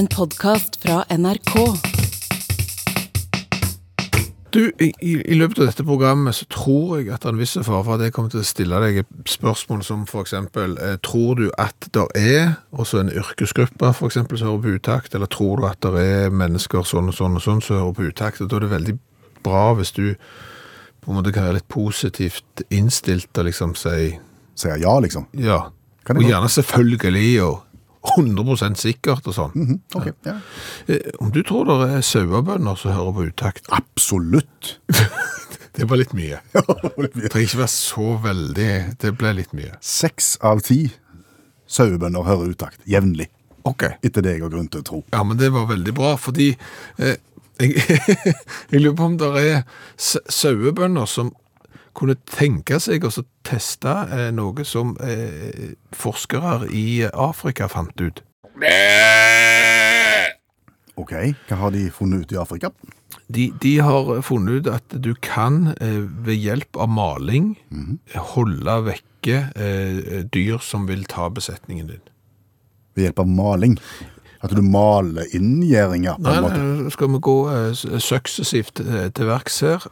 En podkast fra NRK. Du, i, i i løpet av dette programmet så tror jeg at det er en viss fare for at jeg kommer til å stille deg et spørsmål som for eksempel, eh, tror du at det er også en yrkesgruppe for eksempel som hører på utakt, eller tror du at det er mennesker sånn og sånn og sånn som hører på utakt, da er det veldig bra hvis du på en måte kan være litt positivt innstilt og liksom si, Sier ja, liksom. ja, og gjerne selvfølgelig og 100% sikkert og sånn. Mm -hmm. okay, ja. Eh, Om du tror det er sauebønder som hører på utakt, Absolutt. det var litt mye. Ja, Det trenger ikke være så veldig, det ble litt mye. Seks av ti sauebønder hører utakt jevnlig, Ok. etter det jeg har grunn til å tro. Ja, men det var veldig bra, fordi eh, jeg, jeg lurer på om det er sauebønder som kunne tenke seg å teste eh, noe som eh, forskere i Afrika fant ut. Ok, hva har de funnet ut i Afrika? De, de har funnet ut at du kan eh, ved hjelp av maling holde vekke dyr som vil ta besetningen din. Ved hjelp av maling. At du maler inngjeringer Nei, nei, skal vi gå suksessivt til verks her.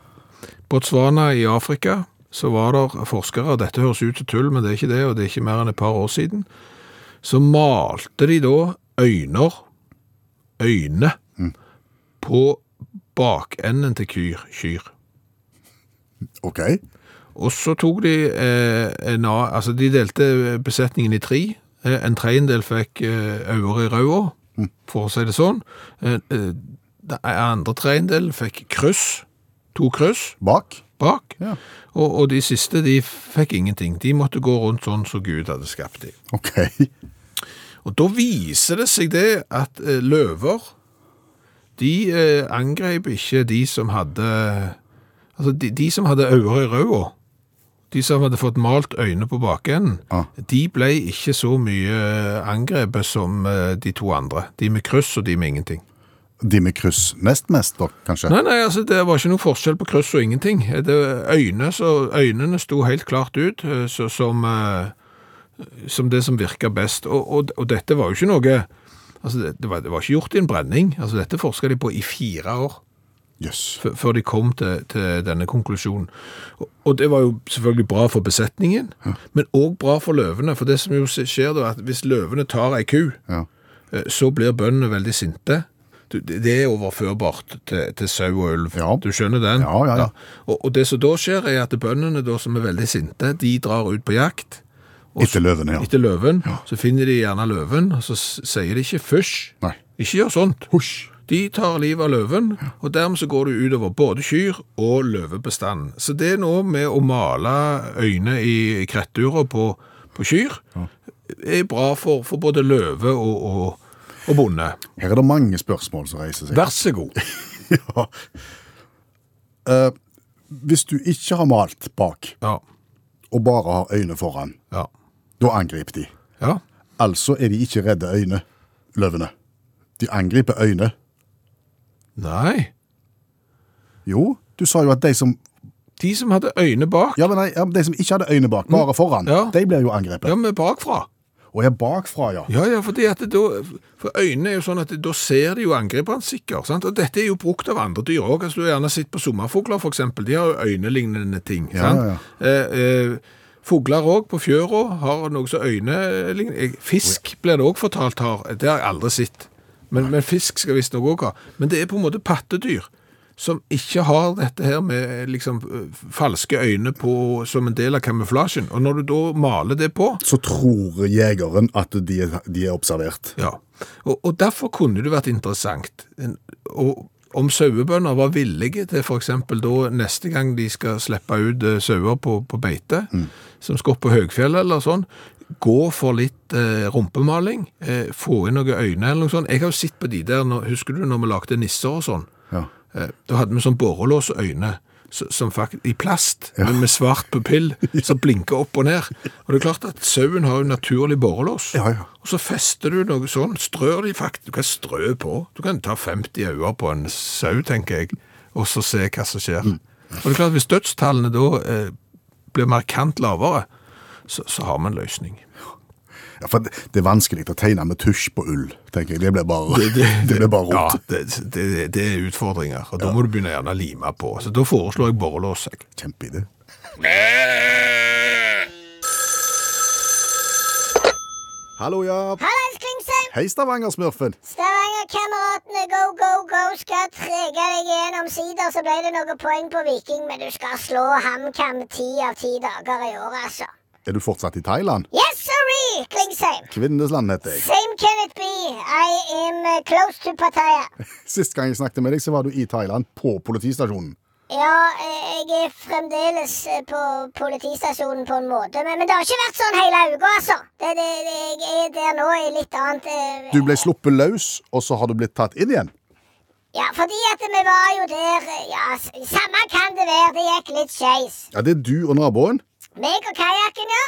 Botswana i Afrika, så var det forskere, dette høres ut som tull, men det er ikke det, og det er ikke mer enn et par år siden, så malte de da øyner, øyne, på bakenden til kyr, kyr. Ok, Og så tok de eh, en av altså de delte besetningen i tre. Eh, en tredjedel fikk eh, i røda, for å si det sånn. Eh, eh, den andre tredjedel fikk kryss, to kryss bak. bak. Ja. Og, og de siste de fikk ingenting. De måtte gå rundt sånn som Gud hadde skapt dem. Okay. Og da viser det seg det at eh, løver, de eh, angrep ikke de som hadde Altså, de, de som hadde ører i røda, de som hadde fått malt øyne på bakenden, Ah. de ble ikke så mye eh, angrepet som eh, de to andre. De med kryss og de med ingenting. De med kryss nest mest da, kanskje? Nei, nei, altså det var ikke noe forskjell på kryss og ingenting. Det, øyne, så, øynene sto helt klart ut eh, så, som, eh, som det som virka best. Og, og, og dette var jo ikke noe altså det, det, var, det var ikke gjort i en brenning. Altså Dette forska de på i fire år Yes. før de kom til, til denne konklusjonen. Og, og det var jo selvfølgelig bra for besetningen, men òg bra for løvene. For det som jo skjer da, at hvis løvene tar ei ku, Ja. Eh, så blir bøndene veldig sinte. Du, det er overførbart til, til sau og ulv. Ja. Du skjønner den? Ja, ja, ja. Og, og det som da skjer, er at bøndene da, som er veldig sinte, de drar ut på jakt. Og Etter løvene, ja. Etter løven. Så finner de gjerne løven, og så sier de ikke fysj. Nei. Ikke gjør sånt. Husj. De tar livet av løven, og dermed så går det utover både kyr og løvebestand. Så det er nå med å male øyne i krettura på, på kyr, er bra for, for både løve og, og, og bonde. Her er det mange spørsmål som reiser seg. Vær så god. Ja. Eh, hvis du ikke har malt bak, Ja. og bare har øyne foran, Ja. da angriper de. ja. Altså er de ikke redde øyne, løvene. De angriper øyne. Nei. Jo, du sa jo at de som, De som hadde øyne bak, ja, men nei, ja, de som ikke hadde øyne bak, bare foran, Ja. de blir jo angrepet. ja, men bakfra. Og er bakfra, ja. Ja, ja, fordi at det da, for øynene er jo sånn at da ser de jo angriperen sikkert, sant? Og dette er jo brukt av andre dyr også. Altså, du har gjerne sett på sommerfugler, eksempel. De har jo øynelignende ting, Ja, sant? ja, Eh, eh, Fugler også på fjøra har noe som øynelignende. Fisk blir det også fortalt har. Det har jeg aldri sett. Men, men fisk skal visst òg ha. Men det er på en måte pattedyr som ikke har dette her med liksom falske øyne på, som en del av kamuflasjen. Og når du da maler det på, Så tror jegeren at de de er observert. Ja, og, og derfor kunne det vært interessant. Og om sauebønder var villige til eksempel da neste gang de skal slippe ut eh, sauer på, på beite, som skal opp på høgfjellet eller sånn, gå for litt eh, rumpemaling, eh, få inn noen øyne eller noe sånt. Jeg har jo sett på de der, når, husker du når vi lagde nisser og sånn? Ja. Eh, Da hadde vi sånn borrelåsøyne som fakt, i plast, men med svart pupill, som blinker opp og ned. Og det er klart at sauen har jo naturlig borrelås. Ja, ja. Og så fester du noe sånn, strør de faktisk, du kan strø på. Du kan ta 50 øyne på en sau, tenker jeg, og så se hva som skjer. Og det er klart, hvis dødstallene da eh, blir markant lavere, så, så har vi en løsning. Ja, for det, det er vanskelig å tegne med tusj på ull, tenker jeg. Det blir bare, det, blir bare Ja, rot. det, det, det er utfordringer, og da må du begynne gjerne å lime på. Så da foreslår jeg borrelås. Kjempeidé. Hallo, ja. Hallais, Klingsheim! Hei, Stavanger-smurfen. Stavanger-kameratene go, go, go skal trege deg gjennom sider, så ble det noen poeng på Viking, men du skal slå HamKam ti av ti dager i året, altså. Er du fortsatt i Thailand? Yes, sorry! Klingsheim! Kvinnesland heter jeg. Same can it be. I am uh, close to Pattaya. Sist gang jeg snakket med deg, så var du i Thailand, på politistasjonen. Ja, eh, jeg er fremdeles eh, på politistasjonen på en måte, men, men det har ikke vært sånn hele uka, altså. Det, det, det, jeg er der nå i litt annet eh, Du ble sluppet løs, og så har du blitt tatt inn igjen. Ja, fordi at vi var jo der eh, Ja, samme kan det være. Det gikk litt skeis. Ja, Det er du og naboen. Meg og kajakken, ja.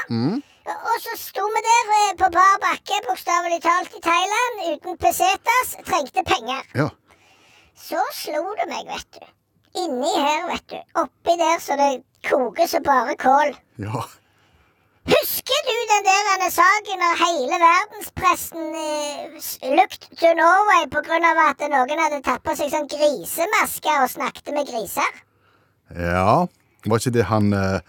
Og- Og så sto vi der eh, på bar bakke, bokstavelig talt i Thailand, uten pesetas, trengte penger. Ja. Så slo det meg, vet du. Inni her, vet du. Oppi der så det koker så bare kål. Ja. Husker du den der saken når hele verdenspressen eh, looked to Norway av at noen hadde tatt på seg sånn grisemaske og snakket med griser? Ja. Var ikke det han, eh,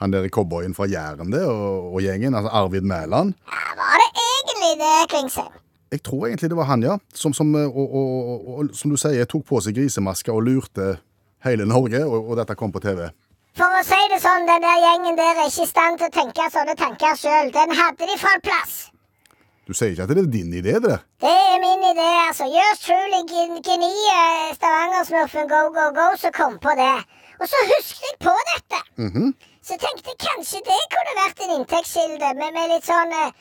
han der cowboyen fra Jæren det, og, og gjengen? Altså Arvid Mæland? Ja, var det egentlig det, Klingsheim? Jeg tror egentlig det var han, ja. Som, som, eh, og, og, og, som du sier, tok på seg grisemaske og lurte hele Norge, og, dette kom på TV. For å si det sånn, den der gjengen der er ikke i stand til å tenke sånne tanker sjøl. Den hadde de fra en plass. Du sier ikke at det er din idé, det der? Det er min idé, altså. Yours truly, geniet Stavanger-smurfen Go Go Go, som kom på det. Og så husket jeg på dette. Så jeg tenkte kanskje det kunne vært en inntektskilde med, med litt sånn eh,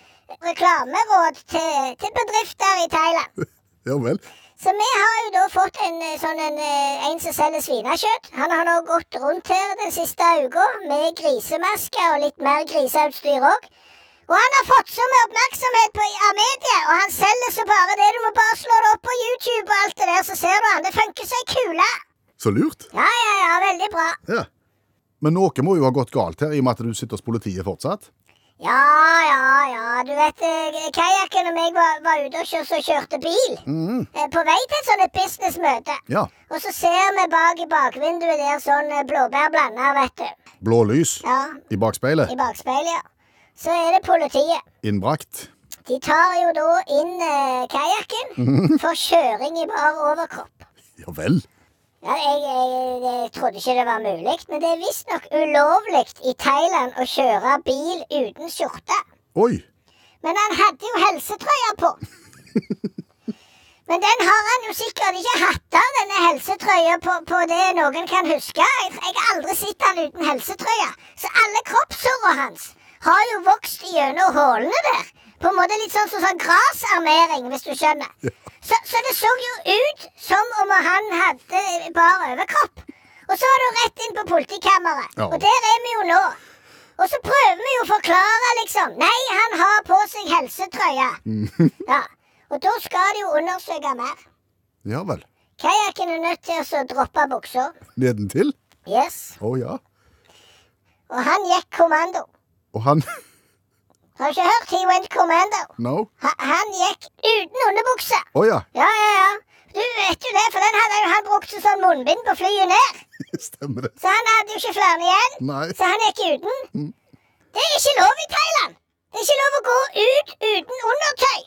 reklameråd til, til bedrifter i Thailand. Ja vel. Så vi har jo da fått en eh, sånn en, eh, en som selger svinekjøtt. Han har nå gått rundt her den siste uka med grisemaske og litt mer griseutstyr òg. Og han har fått så mye oppmerksomhet på av media, og han selger så bare det. Du må bare slå det opp på YouTube og alt det der, så ser du han. Det funker som ei kule. Så lurt. Ja, ja, ja, veldig bra. Ja. Men noe må jo ha gått galt her, i og med at du sitter hos politiet fortsatt. Ja, ja, ja. Du vet, eh, kajakken og meg var, var ute og kjør, så kjørte bil. Mm. På vei til et sånt businessmøte. Ja. Og så ser vi bak i bakvinduet der sånn blåbær blanda, vet du. Blå lys Ja, i bakspeilet. i bakspeilet, ja. Så er det politiet. Innbrakt. De tar jo da inn eh, kajakken for kjøring i bar overkropp. Ja vel. Ja, jeg, jeg, jeg trodde ikke det var mulig, men det er visstnok ulovlig i Thailand å kjøre bil uten skjorte. Oi. Men han hadde jo helsetrøya på. Men den har han jo sikkert ikke hatt av, denne helsetrøya, på, på det noen kan huske. Jeg, jeg har aldri sett han uten helsetrøya. Så alle kroppshårene hans har jo vokst gjennom hullene der. På en måte litt sånn som sånn grasarmering, hvis du skjønner. Så, så det så jo ut som om han hadde bar overkropp. Og så var det rett inn på politikammeret. Ja. Og der er vi jo nå. Og så prøver vi jo å forklare, liksom. Nei, han har på seg helsetrøya. Ja. Og da skal de jo undersøke mer. Ja vel. Kajakken er nødt til å droppe buksa. Nedentil? Yes. Å ja. Og han gikk kommando. Og han Har du ikke hørt? He went commando. No? Ha, han gikk uten underbukse. Å ja. Ja, ja, ja. Du vet jo det, for den hadde jo han brukt som sånn munnbind på flyet ned. Stemmer det. Så han hadde jo ikke flere igjen. Nei. Så han gikk uten. Det er ikke lov i Thailand. Det er ikke lov å gå ut uten undertøy.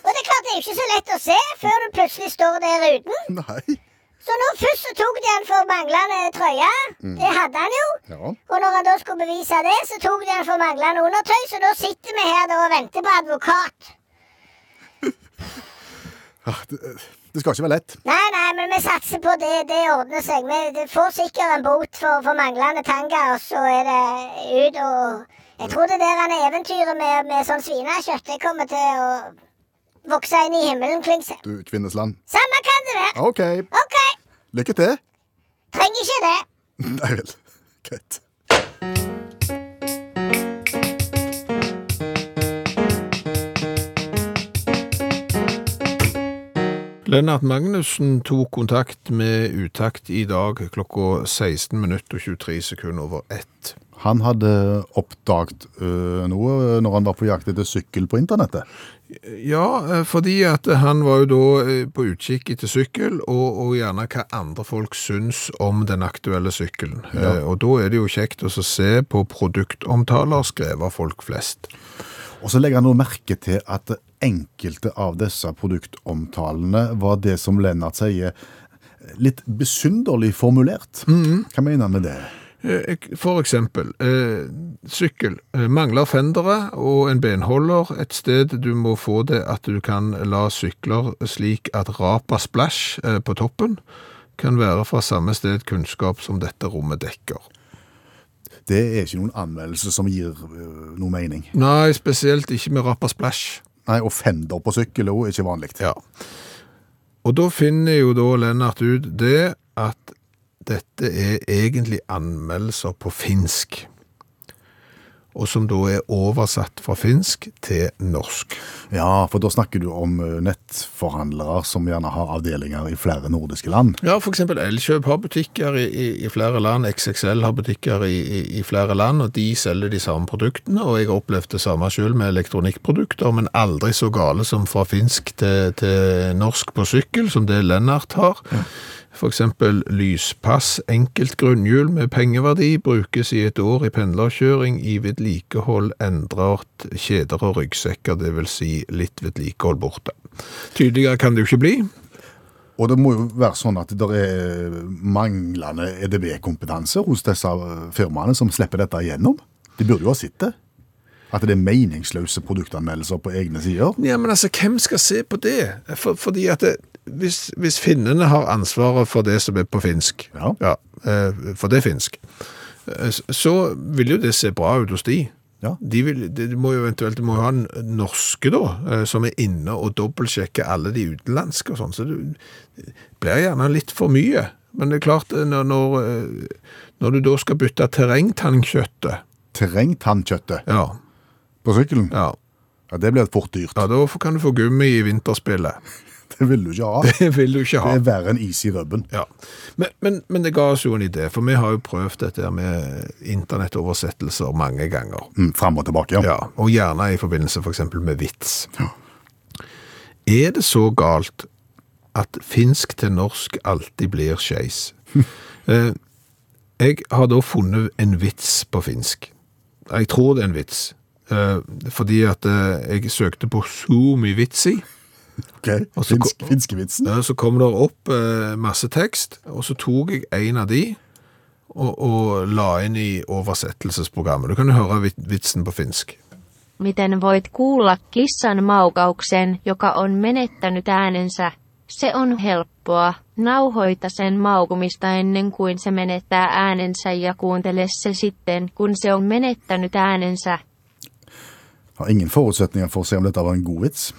Og det er klart det er jo ikke så lett å se før du plutselig står der uten. Nei. Så nå først så tok de han for manglende trøye. Det hadde han jo. Ja. Og når han da skulle bevise det, så tok de han for manglende undertøy. Så da sitter vi her og venter på advokat. Det, det skal ikke være lett. Nei, nei, men vi satser på det. Det ordner seg. Vi får sikkert en bot for, for manglende tanga, og så er det ut og Jeg tror det der han eventyret med, med sånn svinekjøtt, det kommer til å vokse inn i himmelen, Klingse. Du, Kvinnesland. Samme kan det være. OK. OK. Lykke til. Trenger ikke det. Nei vel. Greit. Lennart Magnussen tok kontakt med Utakt i dag klokka 16 minutter og 23 sekunder over ett. Han hadde oppdaget øh, noe når han var på jakt etter sykkel på internettet. Ja, eh, fordi at han var jo da eh, på utkikk etter sykkel, og, og gjerne hva andre folk syns om den aktuelle sykkelen. Ja. Eh, Og da er det jo kjekt å se på produktomtaler skrevet av folk flest. Og så legger han nå merke til at enkelte av disse produktomtalene var det som Lennart sier, litt besynderlig formulert. Hva mener han med det? Eh, For eksempel, eh, sykkel. Eh, Mangler fendere og en benholder et sted du må få det at du kan la sykler slik at Rapa Splash på toppen kan være fra samme sted kunnskap som dette rommet dekker. Det er ikke noen anmeldelse som gir noe mening. Nei, spesielt ikke med Rapa Splash. Nei, og fender på sykkel er ikke vanlig. Ja. Og da finner jo da Lennart ut det at dette er egentlig anmeldelser på finsk. Og som da er oversatt fra finsk til norsk. Ja, for da snakker du om øh, nettforhandlere som gjerne har avdelinger i flere nordiske land. Ja, eksempel Elkjøp har butikker i, i, i flere land, XXL har butikker i, i, flere land, og de selger de samme produktene, og jeg har opplevd det samme selv med elektronikkprodukter, men aldri så gale som fra finsk til, til norsk på sykkel, som det Lennart har. For eksempel lyspass, enkelt grunnhjul med pengeverdi, brukes i et år i pendlerkjøring, i vedlikehold endret kjeder og ryggsekker, det vil si litt vedlikehold borte. Tydeligere kan det jo ikke bli. Og det må jo være sånn at det er manglende EDB-kompetanse hos disse firmaene som slipper dette igjennom. De burde jo ha sett det. At det er meningsløse produktanmeldelser på egne sider. Ja, men altså, hvem skal se på det? For, fordi at det, hvis, hvis finnene har ansvaret for det som er på finsk, Ja. Ja, for det er finsk, eh, så vil jo det se bra ut hos de. Ja. De, vil, de må jo eventuelt de må ha en norske da, eh, som er inne og dobbeltsjekker alle de utenlandske og sånn, så det blir gjerne litt for mye. Men det er klart, eh, når, når, eh, når du da skal bytte terrengtannkjøttet, Terrengtannkjøttet ja, på sykkelen, ja, ja, det blir fort dyrt. ja, da kan du få gummi i vinterspillet. Det vil du ikke ha. Det vil du ikke ha. Det er verre enn is i rubben. Ja, men, men, men det ga oss jo en idé, for vi har jo prøvd dette med internettoversettelser mange ganger. Mm, Fram og tilbake, ja. Ja, og gjerne i forbindelse for eksempel med vits. Er det så galt at finsk til norsk alltid blir skeis? Eh, jeg har da funnet en vits på finsk. Jeg tror det er en vits. Eh, fordi at eh, jeg søkte på Zoom i vitsi. Ok, så Finsk, Finskevitsen. Ja, så kom det opp eh, masse tekst, og så tok jeg en av de og, og la inn i oversettelsesprogrammet. Du kan jo høre vit- vitsen på finsk. Miten voit kuulla kissan maukauksen, joka on menettänyt äänensä? Se on helppoa. Nauhoita sen maukumista ennen kuin se menettää äänensä ja kuuntele se sitten, kun se on menettänyt äänensä. Har ingen forutsetninger for å se om dette var en god vits.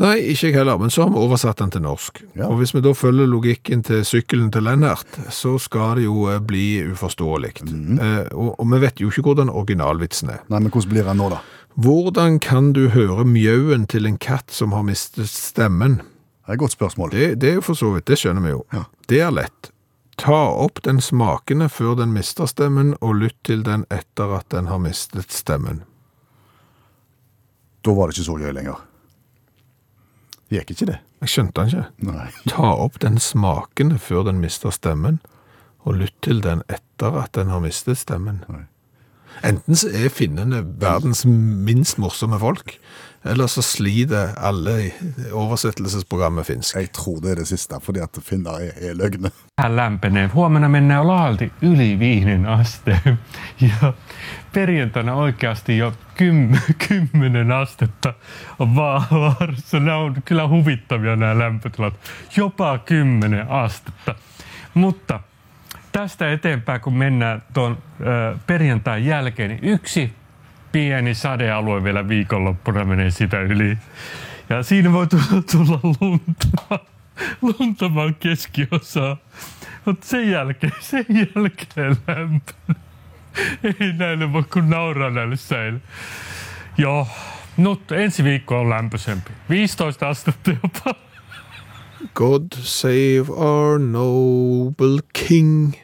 Nei, ikke jeg heller, men så har vi oversatt den til norsk. Ja. Og hvis vi da følger logikken til sykkelen til Lennart, så skal det jo eh, bli uforståelig. eh, og, og vi vet jo ikke hvordan originalvitsen er. Nei, men hvordan blir den nå, da? Hvordan kan du høre mjauen til en katt som har mistet stemmen? Det er et godt spørsmål. Det, det er jo for så vidt, det skjønner vi jo. Ja. Det er lett. Ta opp den smakende før den mister stemmen, og lytt til den etter at den har mistet stemmen. Da var det ikke så gøy lenger. Gikk ikke det. Jeg skjønte den ikke. Nei. Ta opp den smakende før den mister stemmen, og lytt til den etter at den har mistet stemmen. Nei. Enten så er finnene verdens minst morsomme folk, eller så sliter alle i oversettelsesprogrammet finsk. Jeg tror det er det siste, fordi at finner er, er løgne. Lämpenee. Huomenna mennään laalti yli viiden asteen. Ja perjantaina oikeasti jo kym, kymmenen astetta vaarassa. Nämä on kyllä huvittavia nämä lämpötilat. Jopa kymmenen astetta. Mutta tästä eteenpäin, kun mennään tuon perjantain jälkeen, niin yksi pieni sadealue vielä viikonloppuna menee sitä yli. Ja siinä voi tulla, tulla lunta, luntamaan keskiosaa. Mutta sen jälkeen, sen jälkeen lämpö. Ei näille voi kun nauraa näille säille. Joo, nyt ensi viikko on lämpöisempi. 15 astetta jopa. God save our noble king.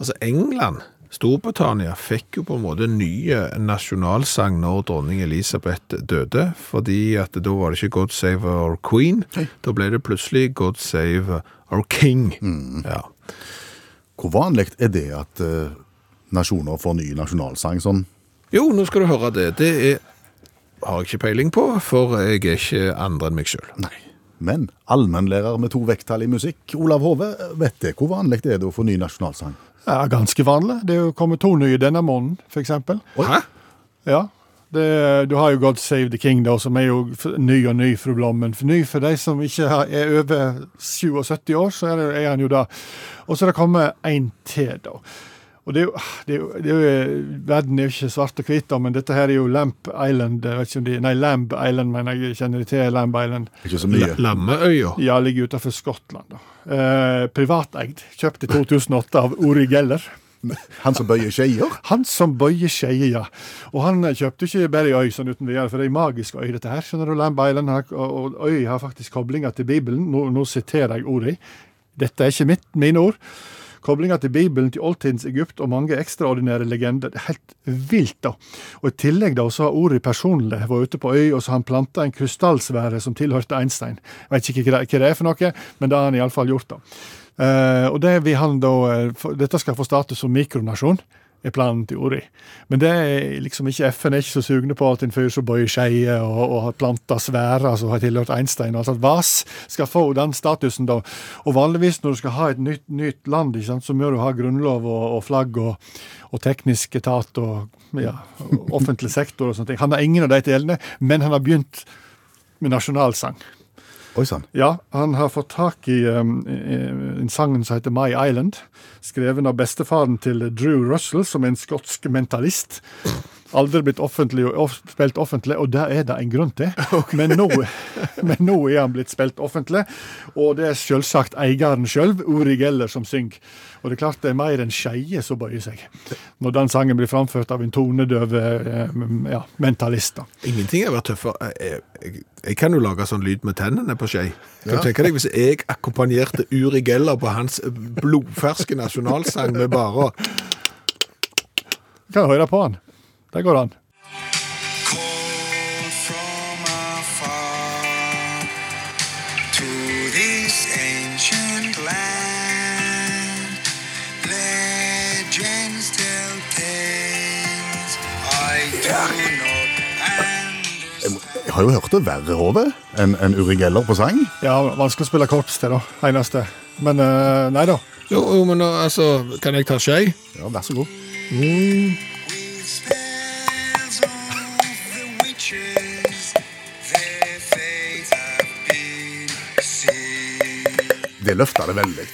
Altså, England, Storbritannia fikk jo på en måte nye ny nasjonalsang når dronning Elisabeth døde, fordi at da var det ikke God Save Our Queen, da ble det plutselig God Save Our King. Ja. Hvor vanlig er det at eh, nasjoner får ny nasjonalsang sånn? Jo, nå skal du høre det. Det er, har jeg ikke peiling på, for jeg er ikke andre enn meg selv. Men allmennlærer med to vekttall i musikk, Olav Hove, vet det hvor vanlig det er det å få ny nasjonalsang? Ja, ganske vanlig. Det er jo kommet to nye denne måneden, for eksempel. Hæ? Ja. Det, du har jo God Save the King, da, som er jo ny og ny, fru Blommen. For ny for de som ikke er over 77 år, så er, det, er han jo da. Og så er det kommet en til, da. Og det er, jo, det, er jo, det er jo, Verden er jo ikke svart og hvit, da, men dette her er jo Lamp Island. Jeg vet ikke om de, nei, Lamb Island, men jeg kjenner de til Lamb Island. Ikke så mye. La- Lammeøya. Ja, ligger utenfor Skottland. da. Eh, privateid. Kjøpt i 2008 av Ori Geller. Han som bøyer skeier? Han som bøyer skeier, ja. Og han eh, kjøpte ikke bare ei øy sånn uten videre, for det er ei magisk øy, dette her. Skjønner du, Lamb Island, har- og, og øy har faktisk koblinger til Bibelen. Nå, nå siterer jeg ordet. Dette er ikke mitt, mine ord. Koblinger til Bibelen, til oldtidens Egypt og mange ekstraordinære legender. Det er helt vilt, da. Og i tillegg da, så har Ori personlig vært ute på øy, og så har han planta en krystallsfære som tilhørte Einstein. Jeg vet ikke hva det- er for noe, men det har han iallfall gjort, da. Uh, og det vil han da, eh, Dette skal få status som mikronasjon, er planen til Ori. Men det er liksom ikke FN er ikke så sugne på at en fyr som bøyer skeier og, og har planta svære som har tilhørt Einstein. og alt sånt. VAS skal få den statusen, da. Og vanligvis når du skal ha et nytt, nytt land, ikke sant, så må du ha grunnlov og, og flagg og, og teknisk etat og ja, offentlig sektor og sånne ting. Han har ingen av de delene, men han har begynt med nasjonalsang. Oi sann. Ja, han har fått tak i um, en sangen som heter My Island, skreven av bestefaren til Drew Russell, som er en skotsk mentalist. Aldri blitt offentlig, off, spilt offentlig, og det er det en grunn til. Men, nå, men nå er han blitt spilt offentlig, og det er selvsagt eieren sjøl, Uri Geller, som synger. Og det er klart det er mer enn Skeie som bøyer seg, når den sangen blir framført av en tonedøv eh, ja, mentalist. Ingenting har vært tøffere. Jeg, jeg, jeg kan jo lage sånn lyd med tennene på skei. Kan du tenke deg hvis jeg akkompagnerte Uri Geller på hans blodferske nasjonalsang med bare å kan høre på han. Det går an. Call from afar to this ancient land. Legends tell tales I do not understand. Jeg har jo hørt det verre, Hove, enn en Uri Geller på sang. Ja, vanskelig å spille korps til, da. Eneste. Men uh, nei da. Jo, jo, men altså, kan jeg ta skei? Ja, Vær så god. With Det løfta det veldig.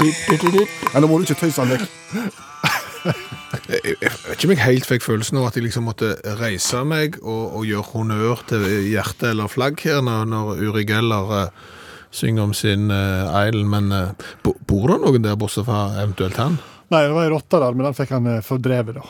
Men nå må du ikke tøyse den vekk. Jeg, vet ikke om jeg helt fikk følelsen av at jeg liksom måtte reise meg og, og gjøre honnør til hjerte eller flagg her når, når Uri Geller uh, synger om sin uh, Island, men uh, bor det noen der bortsett fra eventuelt han? Nei, det var ei rotte der, men den fikk han eh, fordrevet, da.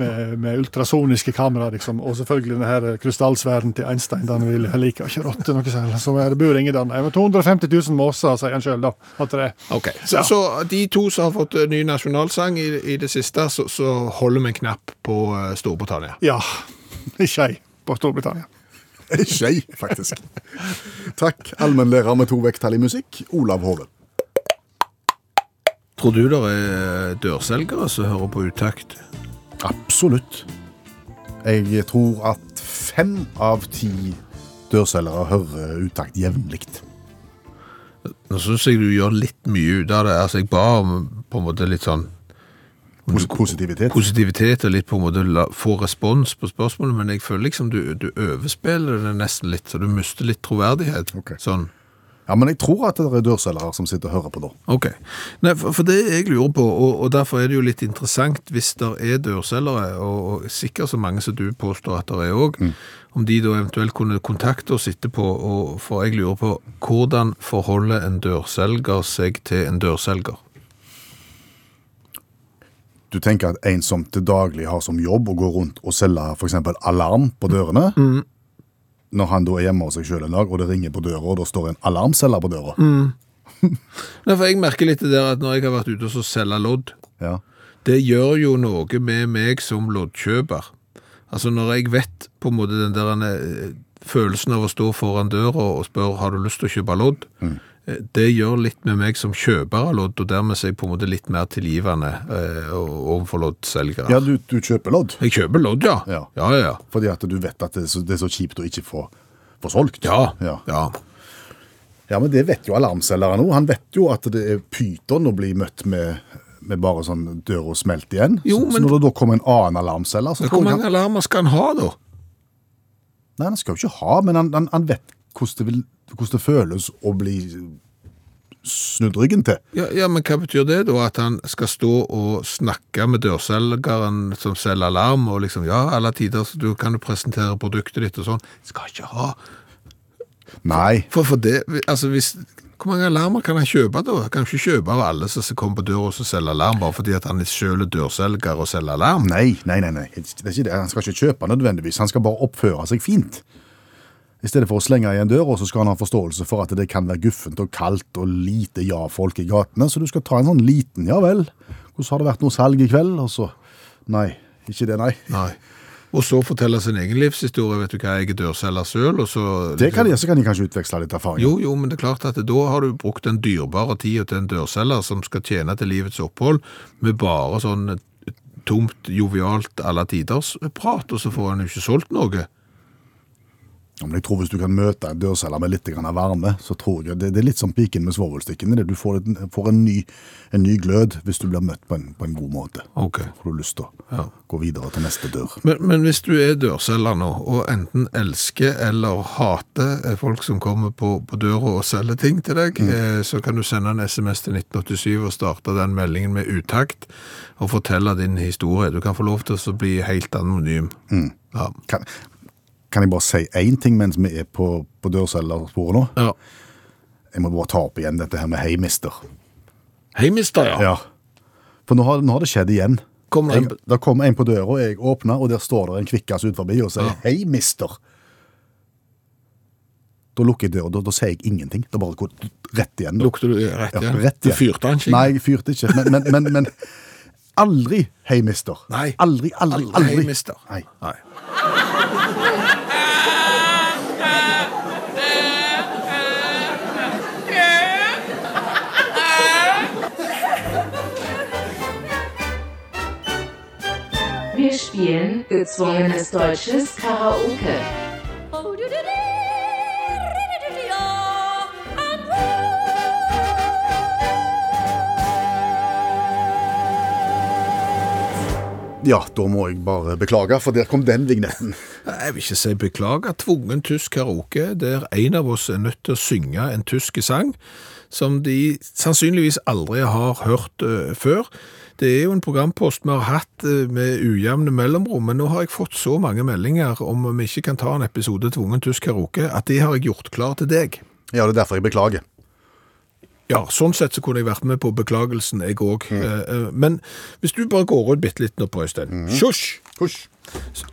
Med, med ultrasoniske kamera, liksom. Og selvfølgelig denne her krystallsfæren til Einstein. Den vil jeg liker ikke rotter noe særlig. Så er det bor ingen der. Men 250 000 måser, sier han sjøl, da. At det er. Ok, så, så de to som har fått eh, ny nasjonalsang i, i det siste, så, så holder vi en knapp på eh, Storbritannia. Ja. Ikke ei på Storbritannia. Skei, faktisk. Takk, allmennlærer med to vekttall i musikk, Olav Hove. Tror du det er dørselgere som hører på utakt? Absolutt. Jeg tror at fem av ti dørselgere hører utakt jevnlig. Nå synes jeg du gjør litt mye ut av det. Altså, jeg ba om på en måte litt sånn Pos positivitet. positivitet og litt på en måte la, få respons på spørsmålet, men jeg føler liksom du, du overspiller det nesten litt, så du mister litt troverdighet. Okay. Sånn. Ja, men jeg tror at det er dørselgere som sitter og hører på nå. Ok. Nei, for, for det jeg lurer på, og, og derfor er det jo litt interessant hvis det er dørselgere, og, og sikkert så mange som du påstår at det er òg, om de da eventuelt kunne kontakte oss etterpå, og, for jeg lurer på hvordan forholder en dørselger seg til en dørselger? Du tenker at en som til daglig har som jobb å gå rundt og selge eksempel alarm på dørene, når han da er hjemme hos seg selv en dag, og det ringer på døra, og da står en alarmselger på døra. Nei, for jeg merker litt det der at når jeg har vært ute og selger selge lodd, Ja. det gjør jo noe med meg som loddkjøper. Altså når jeg vet på en måte den der eh, følelsen av å stå foran døra og spørre har du lyst til å kjøpe lodd, Mm. Eh, det gjør litt med meg som kjøper av lodd, og dermed er jeg på en måte litt mer tilgivende eh, overfor loddselgere. Ja, du, du kjøper lodd. Jeg kjøper lodd, ja. Ja. Ja, ja. Fordi at du vet at det er så, det er så kjipt å ikke få, få solgt. Ja, ja. ja. Ja, men det vet jo alarmselgeren nå. Han vet jo at det er pyton å bli møtt med, med bare sånn døra smelt igjen. Jo, så, så når det da kommer en annen alarmselger, så Hvor mange han, alarmer skal han ha, da? Nei, han skal jo ikke ha, men han, han, han vet hvordan det, vil, hvordan det føles å bli snudd ryggen til. Ja, ja, men hva betyr det da? At han skal stå og snakke med dørselgeren som selger alarm, og liksom, ja, alle tider så du kan du presentere produktet ditt og sånn. Skal ikke ha. Nei. For, for det, altså hvis, hvor mange alarmer kan han kjøpe da? Kan han ikke kjøpe av alle som kommer på døra og selger alarm, bare fordi at han selv er dørselger og selger alarm. Nei, nei, nei, nei. Det er ikke det. Han skal ikke kjøpe nødvendigvis. Han skal bare oppføre seg fint. I stedet for å slenge i en dør, så skal han ha forståelse for at det kan være guffent og kaldt og lite ja-folk i gatene. Så du skal ta en sånn liten ja vel. Hvordan har det vært noe salg i kveld? Og så Nei, ikke det, nei. Nei. Og så fortelle sin egen livshistorie. Vet du hva, jeg er dørselger så... Det kan de, så kan de kanskje utveksle litt erfaring. Jo, jo, men det er klart at da har du brukt den dyrebare tida til en dørselger som skal tjene til livets opphold, med bare sånn tomt, jovialt, alle tiders prat, og så får han jo ikke solgt noe. Jeg tror hvis du kan møte en dørselger med litt av varme, så tror jeg det, det er litt som piken med svovelstikken. Du får, en, får en, ny, en ny glød hvis du blir møtt på en, på en god måte. Ok. Får du lyst til å Ja. gå videre til neste dør. Men, men hvis du er dørselger nå, og enten elsker eller hater eh, folk som kommer på, på døra og selger ting til deg, eh, så kan du sende en SMS til 1987 og starte den meldingen med utakt, og fortelle din historie. Du kan få lov til å bli helt anonym. Ja. Kan, kan jeg bare si én ting mens vi er på, på dørselgersporet nå? ja. Jeg må bare ta opp igjen dette her med heimister. Heimister, ja. Ja. For nå har, nå har det skjedd igjen. Kom det Jeg, en- da kom en på døra, jeg åpna, og der står det en kvikkas ut forbi og sier Ja. 'hei, mister'. Da lukker jeg døra, da, da sier jeg ingenting. Da bare går rett igjen. da. Lukter du rett Ja, igjen? Du fyrte han ikke? Nei, jeg fyrte ikke. Men, men, men, men aldri 'hei, mister'. Nei. Aldri, aldri, Aldri aldri. hei, mister. Nei. Nei. Wir spielen gezwungenes deutsches Karaoke. Ja, da må jeg bare beklage, for der kom den vignetten. Jeg vil ikke si beklager. Tvungen tysk karaoke, der en av oss er nødt til å synge en tysk sang som de sannsynligvis aldri har hørt eh, før. Det er jo en programpost vi har hatt eh, med ujevne mellomrom, men nå har jeg fått så mange meldinger om vi ikke kan ta en episode tvungen tysk karaoke, at det har jeg gjort klar til deg. Ja, det er derfor jeg beklager. Ja, sånn sett så kunne jeg vært med på beklagelsen, jeg òg. Men hvis du bare går ut bitte litt nå på Øystein. Sjosj! Husj.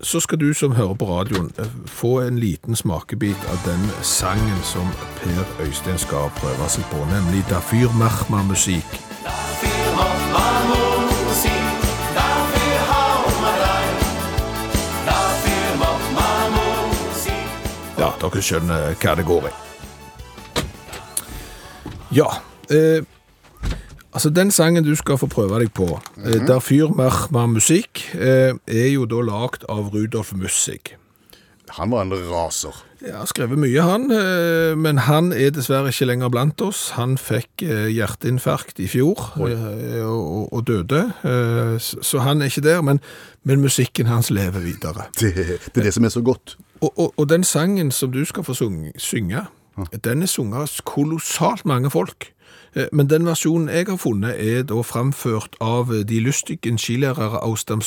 så skal du som hører på radioen eh, få en liten smakebit av den sangen som Per Øystein skal prøve seg på, nemlig Da Fyr Merma dere skjønner hva det går i. Ja, eh, altså den sangen du skal få prøve deg på, eh, Der Fyr mer Musikk, eh, er jo da lagt av Rudolf Mussig. Han var en raser. Har skrevet mye, han, eh, men han er dessverre ikke lenger blant oss. Han fikk eh, hjerteinfarkt i fjor eh, og, og døde, så han er ikke der, men, men musikken hans lever videre. Det, det er det som er så godt. Og, og, og den sangen som du skal få synge, den er sunget av kolossalt mange folk. Men den versjonen jeg har funnet er da framført av de lystige skilærere aus dem.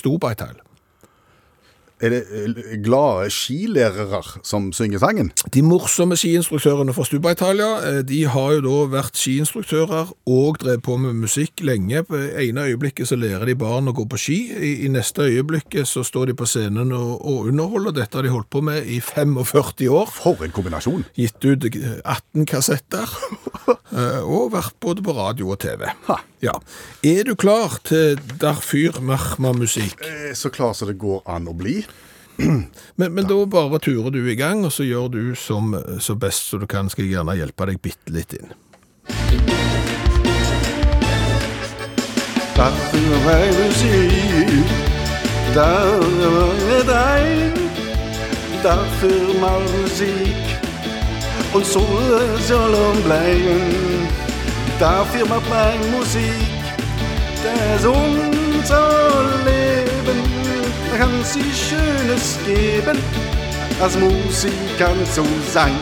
Er det eh, glade skilærere som synger sangen? De morsomme skiinstruktørene fra Stuba-Italia, eh, de har jo da vært skiinstruktører og drevet på med musikk lenge. På ene øyeblikket så lærer de barn å gå på ski, i, i neste øyeblikket så står de på scenen og, og underholder. Dette har de holdt på med i 45 år. For en kombinasjon. Gitt ut eh, 18 kassetter. Eh, Og vært både på radio og TV. Ja. Er du klar til Darfyr Mahma-musikk? Så klar som det går an å bli. Men, men da bare turer du i gang, og så gjør du som så best så du kan. Skal jeg gjerne hjelpe deg bitte litt inn. Da dafür mal Musik und so soll er bleiben. Dafür macht mein Musik, das unser Leben, da kann sie Schönes geben, als Musikant zu sein.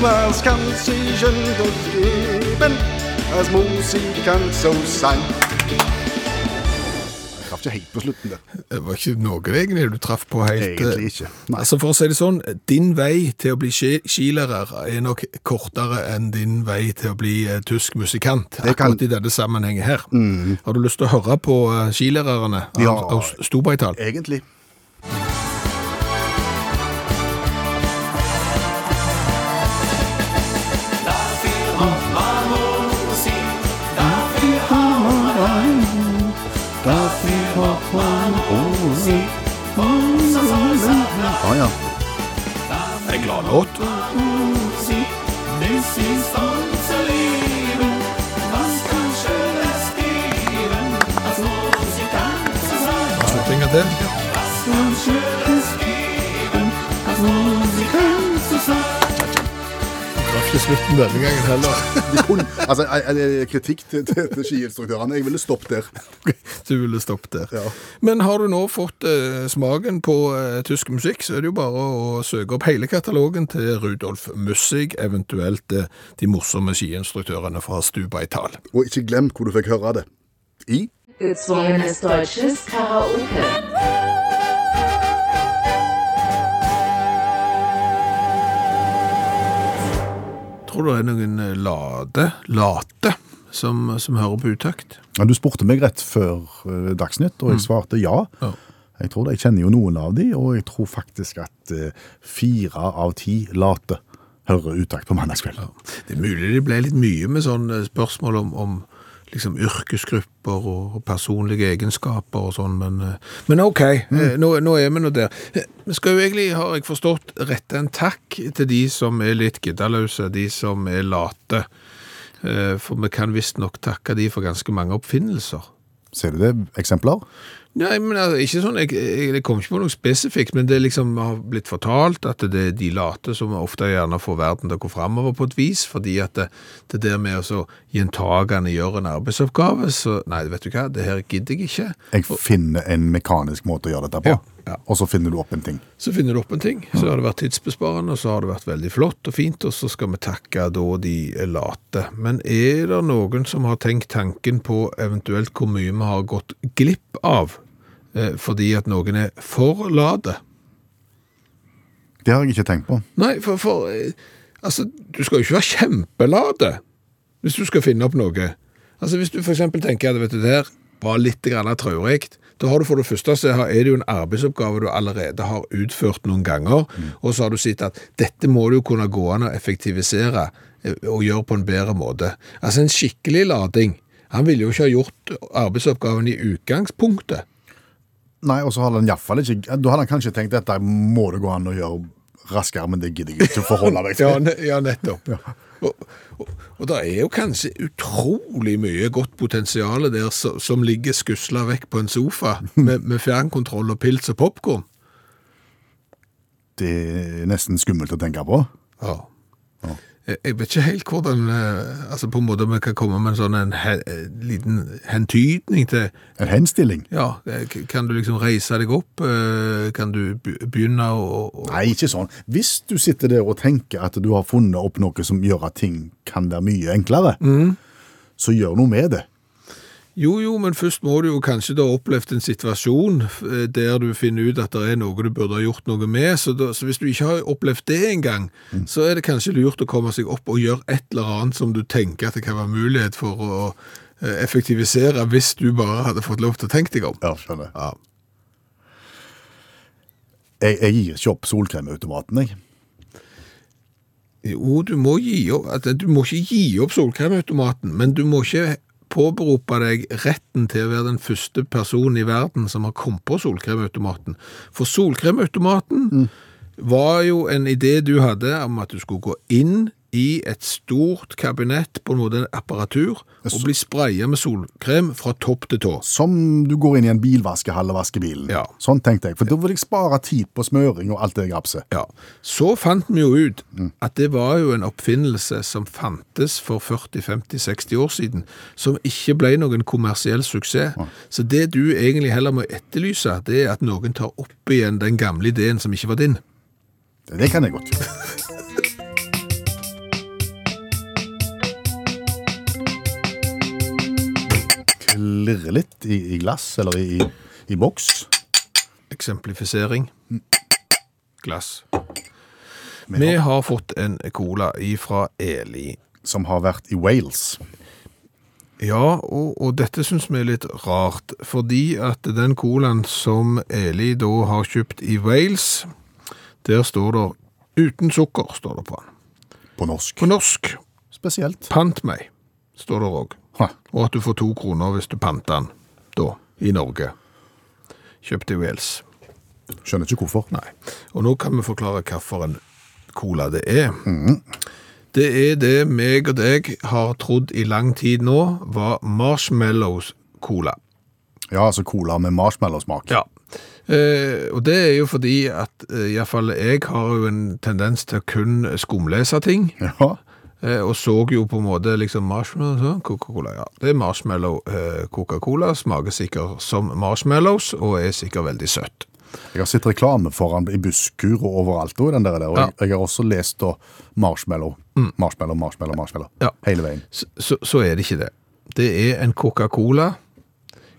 Was kann sie Schönes geben, als Musikant zu sein? Traff ikke helt på slutten der. Det var ikke noe egentlig du traff på helt. Egentlig ikke. Nei. Altså For å si det sånn, din vei til å bli skilærer er nok kortere enn din vei til å bli uh, tysk musikant. Det kan- Mm. Akkurat i denne sammenhengen her. Har du lyst til å høre på uh, skilærerne av, Ja. av Storbeital? Egentlig. ja. Engler Not. Das ist unser Leben. Was kann Schönes geben, als Musik dann zusammen? Was denkt ihr denn? Was kann Schönes geben, als Musik Traff ikke slutten denne gangen heller. De kunne, altså, det kritikk til, til, til skiinstruktørene. Jeg ville stoppet der. Du ville stoppet der. Ja. Men har du nå fått eh, smaken på eh, tysk musikk, så er det jo bare å søke opp hele katalogen til Rudolf Mussig, eventuelt eh, de morsomme skiinstruktørene fra Stubaital. Og ikke glem hvor du fikk høre det. I Gezwungenes deutsches Karaoke. Tror det er noen eh, lade, late, som, som hører på utakt? Ja, Du spurte meg rett før uh, Dagsnytt, og jeg svarte ja. Ja. Jeg tror det, jeg kjenner jo noen av de, og jeg tror faktisk at uh, fire av ti late hører utakt på mandagskveld. Det er mulig det ble litt mye med sånne spørsmål om, om liksom yrkesgrupper og, personlige egenskaper og sånn, men, eh, men ok, mm. nå, nå er vi nå der. Eh, Vi skal jo egentlig, har jeg forstått, rette en takk til de som er litt giddaløse, de som er late. Eh, For vi kan visstnok takke de for ganske mange oppfinnelser. Ser du det? Eksempler? Nei, men altså, ikke sånn, jeg, jeg, jeg kom ikke på noe spesifikt, men det liksom har blitt fortalt at det er de late som ofte gjerne får verden til å gå fremover på et vis, fordi at det, det der med å så gjentagende gjøre en arbeidsoppgave, så nei, vet du hva, det her gidder jeg ikke. Jeg finner en mekanisk måte å gjøre dette på, Ja, ja. og så finner du opp en ting. Så finner du opp en ting, så har det vært tidsbesparende, og så har det vært veldig flott og fint, og så skal vi takke da de late. Men er det noen som har tenkt tanken på eventuelt hvor mye vi har gått glipp av, eh, fordi at noen er for late? Det har jeg ikke tenkt på. Nei, for, for eh, altså, du skal jo ikke være kjempelade hvis du skal finne opp noe. Altså, hvis du eksempel tenker at vet du, det her var litt traurikt, da har du for det første så er det jo en arbeidsoppgave du allerede har utført noen ganger, og så har du sett at dette må du kunne gå an å effektivisere eh, og gjøre på en bedre måte. Altså, en skikkelig lading, han ville jo ikke ha gjort arbeidsoppgaven i utgangspunktet. Nei, og så hadde han iallfall ikke Da hadde han kanskje tenkt dette må det gå an å gjøre raskere, men det gidder jeg ikke å forholde meg til. ja nettopp. Og, og, og det er jo kanskje utrolig mye godt potensial der som, som ligger skusla vekk på en sofa med, med fjernkontroll og pils og popkorn. Det er nesten skummelt å tenke på. Ja. Jeg, jeg vet ikke helt hvordan eh, altså på en måte vi kan komme med en sånn en, he, eh, liten hentydning til En henstilling. Ja, eh, kan du liksom reise deg opp? Eh, Kan du begynne å å- Nei, ikke sånn. Hvis du sitter der og tenker at du har funnet opp noe som gjør at ting kan være mye enklere, så gjør noe med det. Jo, jo, men først må du jo kanskje da ha opplevd en situasjon eh, der du finner ut at det er noe du burde ha gjort noe med, så, da, så hvis du ikke har opplevd det engang, så er det kanskje lurt å komme seg opp og gjøre et eller annet som du tenker at det kan være mulighet for å eh, effektivisere hvis du bare hadde fått lov til å tenke deg om. Ja, skjønner. Ja. Jeg, jeg gir ikke opp solkremautomaten, jeg. Jo, du må gi opp, du må ikke gi opp solkremautomaten, men du må ikke påberope deg retten til å være den første personen i verden som har kommet på solkremautomaten. For solkremautomaten var jo en idé du hadde om at du skulle gå inn i et stort kabinett på en måte en apparatur og bli spraya med solkrem fra topp til tå. Som du går inn i en bilvaskehall og vasker bilen. Ja. Sånn tenkte jeg, for da vil jeg spare tid på smøring og alt det grapset. Ja, Så fant vi jo ut at det var jo en oppfinnelse som fantes for 40-50-60 år siden, som ikke ble noen kommersiell suksess. Så det du egentlig heller må etterlyse, det er at noen tar opp igjen den gamle ideen som ikke var din. Det kan jeg godt. Klirre litt i, i glass, eller i, i boks. Eksemplifisering. Glass. Vi har fått en cola ifra Eli. Som har vært i Wales. Ja, og, og dette synes vi er litt rart, fordi at den colaen som Eli da har kjøpt i Wales, der står det uten sukker, står det på den. På norsk. På norsk, Spesielt. pant meg, står det òg. Og at du får to kroner hvis du panter den, da, i Norge. Kjøpt i Wales. Skjønner ikke hvorfor. Nei. Og nå kan vi forklare hvilken cola det er. Det er det meg og deg har trodd i lang tid nå var marshmallows cola. Ja, altså cola med marshmallow-smak. Ja. Eh, og det er jo fordi at eh, i hvert fall jeg har jo en tendens til å kun skumlese ting. Ja. Eh, og så jo på en måte liksom marshmallow, så, Coca-Cola, ja. Det er marshmallow eh, Coca-Cola, smaker sikkert som marshmallows, og er sikkert veldig søtt. Jeg har sett reklame foran i busskur og overalt. Og, den der, og Ja. jeg, har også lest da marshmallow. Marshmallow, marshmallow, marshmallow. Ja. Hele veien. Så, så, er det ikke det. Det er en Coca-Cola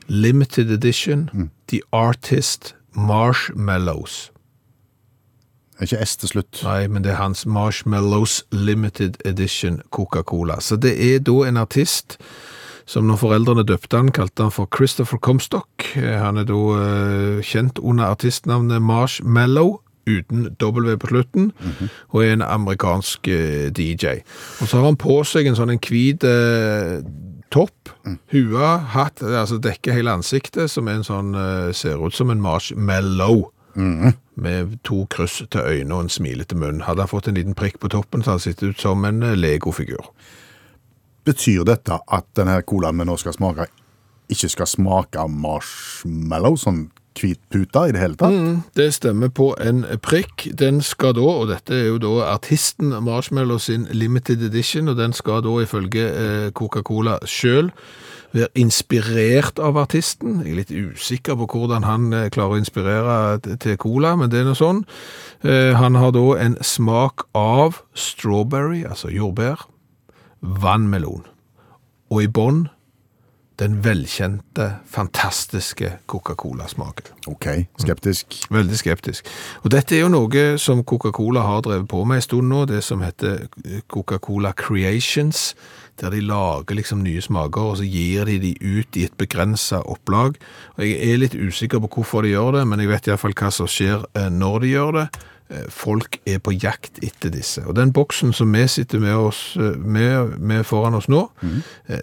limited edition, The Artist Marshmallows. Ikke S til slutt. Nei, men det er hans Marshmallows Limited Edition Coca-Cola. Så det er da en artist som når foreldrene døpte han, kalte han for Christopher Comstock. Eh, Han er da eh, kjent under artistnavnet Marshmallow, uten W på slutten, og er en amerikansk eh, DJ. Og så har han på seg en sånn en hvit eh, topp, hua, hatt, altså dekker hele ansiktet, som er en sånn, eh, ser ut som en marshmallow med to kryss til øyne og en smilete munn. Hadde han fått en liten prikk på toppen, så hadde han sett ut som en legofigur. Lego-figur. Betyr dette at denne colaen vi nå skal smake, ikke skal smake marshmallow, sånn hvit pute i det hele tatt? Det stemmer på en prikk. Den skal da, og dette er jo da artisten Marshmallow sin limited edition, og den skal da ifølge eh, Coca-Cola selv være inspirert av artisten. Jeg er litt usikker på hvordan han eh, klarer å inspirere til cola, men det er noe sånn. Eh, Han har da en smak av strawberry, altså jordbær, vannmelon, og i bånn den velkjente, fantastiske Coca-Cola-smaken. Ok, skeptisk. Veldig skeptisk. Og dette er jo noe som Coca-Cola har drevet på med en stund nå, det som heter Coca-Cola Creations, der de lager liksom nye smaker, og så gir de de ut i et begrenset opplag. Og jeg er litt usikker på hvorfor de gjør det, men jeg vet i hvert fall hva som skjer eh, når de gjør det. Eh, Folk er på jakt etter disse. Og den boksen som vi sitter med, oss, eh, med, med foran oss nå, mm.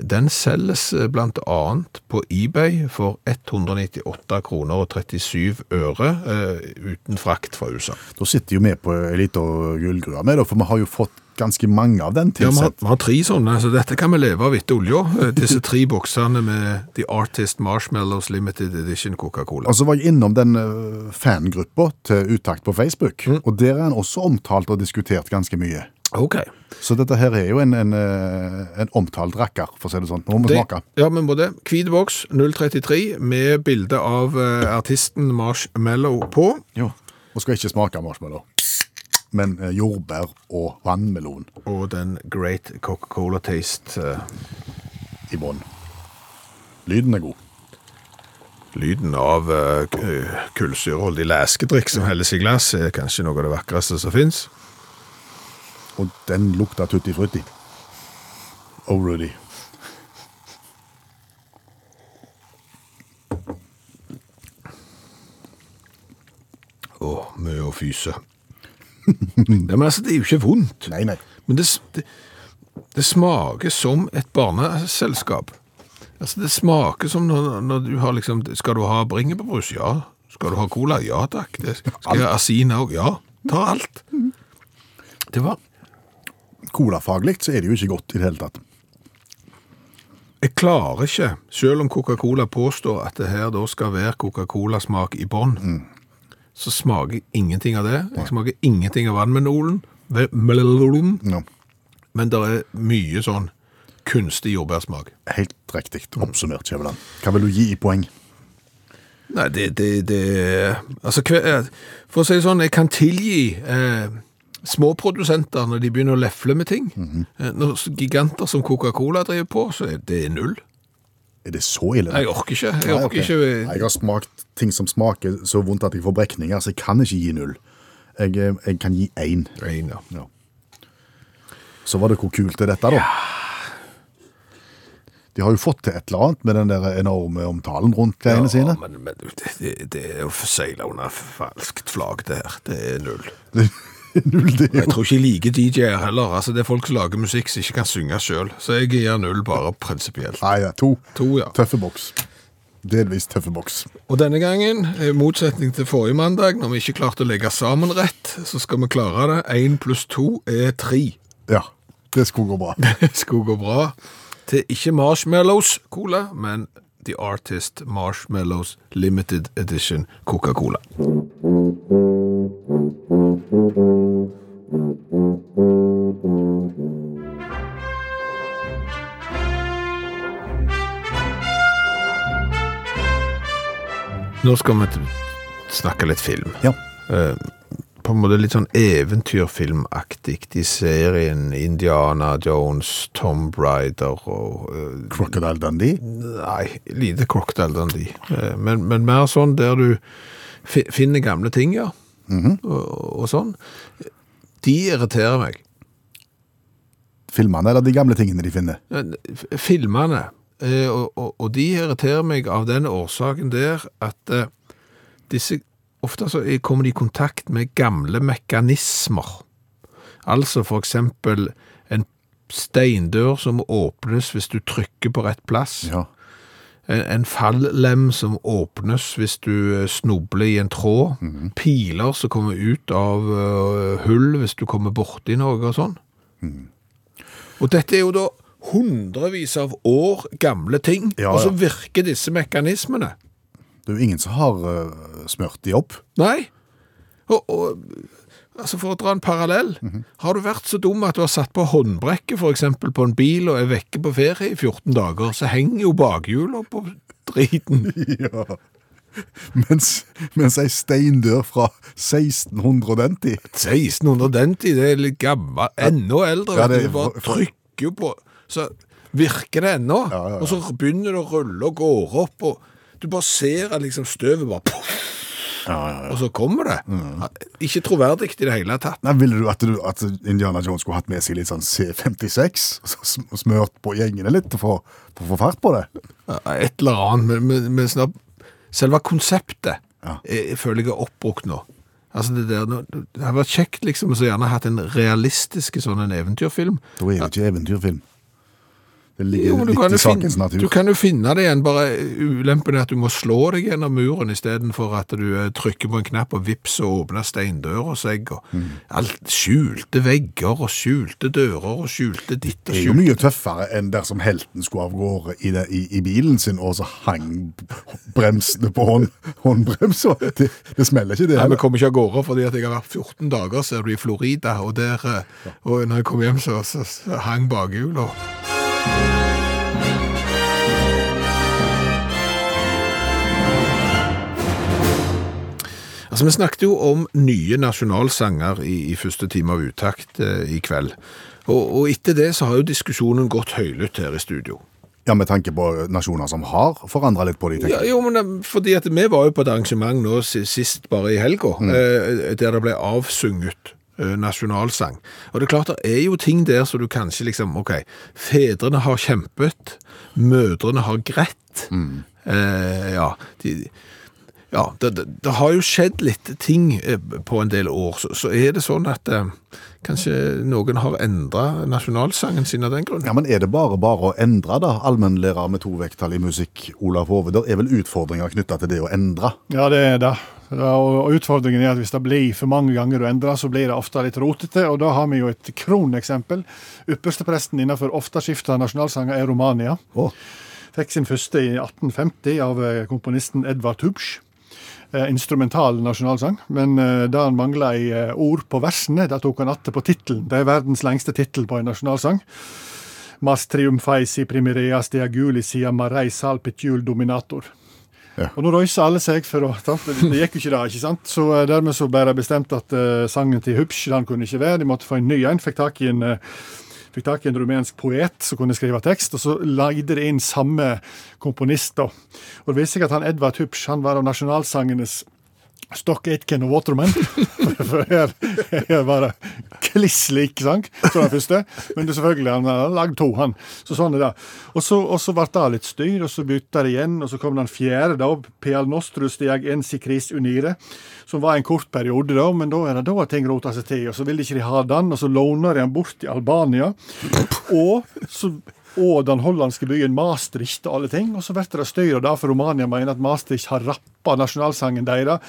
den selges bl.a. på eBay for 198 kroner og 37 øre uten frakt fra USA. Da sitter jo vi på ei lita gullgruve, for vi har jo fått ganske mange av den Ja, vi, har, tre sånne, så dette kan vi leve av etter olja. Eh, Disse tre boksene med The Artist Marshmallows Limited Edition Coca-Cola. Og så var jeg innom den eh, fangruppa til Utakt på Facebook, og der er han også omtalt og diskutert ganske mye. Ok. Så dette her er jo en, en, eh, en omtalt rakker, for å si det sånn. Nå må vi smake. ja, men både hvit boks 033 med bilde av artisten Marshmallow på. Jo. Og skal ikke smake marshmallow. Men eh, jordbær og vannmelon Og den Great Coca-Cola Taste. uh... i bunnen. Lyden er god. Lyden av uh, kullsyreholdig leskedrikk som helles i glass er kanskje noe av det vakreste som finnes. Og den lukter tutti frutti. Oh, Rudy. Åh, mye å fyse. Ja, men altså, det er jo ikke vondt. Nei, nei. Men det, det, det smaker som et barneselskap. Altså, det smaker som når, når du har liksom Skal du ha bringebærbrus? Ja. Skal du ha cola? Ja takk. Det, skal jeg ha asina òg? Ja. Ta alt. Det var Colafaglig så er det jo ikke godt i det hele tatt. Jeg klarer ikke, selv om Coca-Cola påstår at det her da skal være Coca-Cola-smak i bånn, så smaker ingenting av det. Jeg smaker ingenting av vannmelonen, No. men det er mye sånn kunstig jordbærsmak. Helt riktig oppsummert, Kjæveland. Hva vil du gi i poeng? Nei, det, det, det Altså, eh, for å si det sånn, jeg kan tilgi eh, småprodusenter når de begynner å lefle med ting. Eh, Når giganter som Coca-Cola driver på, så er det null. Er det så ille? Jeg orker ikke. Jeg Nei, okay. ikke Jeg har smakt ting som smaker så vondt at jeg får brekninger, så jeg kan ikke gi null. Jeg, eh, jeg kan gi én. Rein, ja. Ja. Så var det hvor kult er dette, da? De har jo fått til et eller annet med den der enorme omtalen rundt greiene sine. men, men det, det, det er jo seila under falskt flagg, det her. Det er null. Null, det jo. Jeg tror ikke jeg liker DJ-er heller. Altså, det er folk som lager musikk som ikke kan synge sjøl. Så jeg gir null bare prinsipielt. Nei, ja, to. To, ja. Tøffe boks. Delvis tøffe boks. Og denne gangen, i motsetning til forrige mandag, når vi ikke klarte å legge sammen rett, så skal vi klare det. Én pluss to er tre. Ja, det skulle gå bra. Det skulle gå bra. Til ikke Marshmallows Cola, men The Artist Marshmallows Limited Edition Coca-Cola. Nå skal vi snakke litt film. Ja. Eh, på en måte litt sånn eventyrfilmaktig i serien Indiana Jones, Tom Ryder og eh, Crocodile Dundee. Nei, lite Crocodile Dundee. Eh, men, men mer sånn der du finner gamle ting, ja. og, og sånn. De irriterer meg. Filmene eller de gamle tingene de finner. Men Filmene, eh, og, og, og de irriterer meg av den årsaken der at eh, disse ofte så er- kommer de i kontakt med gamle mekanismer. Altså for eksempel en steindør som åpnes hvis du trykker på rett plass. Ja. En, fallem som åpnes hvis du eh, snubler i en tråd. Piler som kommer ut av eh, hull hvis du kommer borti noe og sånn. Og dette er jo da hundrevis av år gamle ting, Ja, og så virker disse mekanismene. Det er jo ingen som har uh, smørt de opp. Nei. Og, og altså for å dra en parallell, har du vært så dum at du har satt på håndbrekket eksempel på en bil og er vekke på ferie i 14 dager, så henger jo bakhjula på driten. ja. Mens, mens ei steindør fra 1600 og den tid 1600 den tid, det er litt gammel, enda eldre, Ja, det du, bare trykker jo på, så virker det ennå, ja, ja. og så begynner det å rulle og går opp, og du bare ser at liksom støvet bare, poff, og så kommer det. Ikke troverdig i det hele tatt. Nei, Ville du at, du at Indiana Jones skulle hatt med seg litt sånn C56? og Smørt på gjengene litt for, for å få fart på det? Et eller annet, men, men, snart, selve konseptet Ja. jeg, jeg føler jeg er oppbrukt nå. Altså det, der, det har vært kjekt liksom, så gjerne hatt en realistisk sånn en eventyrfilm. Da er det ikke eventyrfilm. Det ligger Jo, du litt kan, i jo finne, natur. du kan jo finne det igjen, bare ulempen er at du må slå deg gjennom muren istedenfor at du eh, trykker på en knapp og vips og åpner steindøra seg. Og Mm. alt skjulte vegger og skjulte dører og skjulte ditt og Det er jo mye tøffere enn dersom helten skulle av gårde i, i, i bilen sin, og så hang bremsene på hånd, håndbremsa. Det, det smeller ikke, det Nei, vi kommer ikke av gårde fordi at jeg har vært 14 dager, så er du, i Florida, og der, eh, og når jeg kom hjem, så, så, så hang bakhjula. Altså, vi snakket jo om nye nasjonalsanger i, i første time av uttakt eh, i kveld. Og, og etter det så har jo diskusjonen gått høylytt her i studio. Ja, Med tanke på nasjoner som har forandra litt på de Ja, jo, men eh, fordi at vi var jo på et arrangement nå sist bare i helga, eh, der det ble avsunget nasjonalsang. Og det er klart, det er jo ting der som du kanskje liksom, ok, fedrene har kjempet, mødrene har grett, eh, ja, de, Ja, det, det, det har jo skjedd litt ting eh, på en del år, så, så er det sånn at eh, kanskje noen har endra nasjonalsangen sin av den grunn. Ja, men Er det bare bare å endre da, allmennlærer med to vekttall i musikk, Olav Hove? Det er vel utfordringer knytta til det å endre? Ja, det er det. Ja, og utfordringen er at hvis det blir for mange ganger å endre, så blir det ofte litt rotete. Og da har vi jo et kroneksempel. Ypperstepresten innenfor ofte skifta nasjonalsanger er Romania. Oh. Fikk sin første i 1850 av eh, komponisten Edvard Hubsch. Eh, instrumental nasjonalsang, men det da han mangla i eh, ord på versene, da tok han atter på tittelen. Det er verdens lengste tittel på en nasjonalsang. Mas triumfaisi primireas diagulis aguli sia marei salpitjul dominator. Og nå røyser alle seg for å Det det gikk jo ikke da, ikke sant? Så eh, dermed så ble det bestemt at uh, sangen til Hubsch den kunne ikke være. De måtte få en ny en. Fikk tak i en uh, Fikk tak i en rumensk poet som kunne skrive tekst, og så lagde de inn samme komponist. da. Og Det viste seg at han Edvard Hupsch han var av nasjonalsangenes Stock Aitken og Waterman. For her, her var det kliss lik sang som den første. Men det er selvfølgelig, han har lagd to, han. Så sånn er det. Og så, og så ble det litt styr, og så bytta det igjen, og så kom den fjerde, da. Pial Nostrus Diag Ensi kris Unire. Som var en kort periode, da, men da er det da ting rota seg til. Og så ville ikke de ha den, og så låner de den bort til Albania. Og så og den hollandske byen Maastricht og alle ting. Og så blir det styr, og derfor Romania mener at Maastricht har rappa nasjonalsangen deres,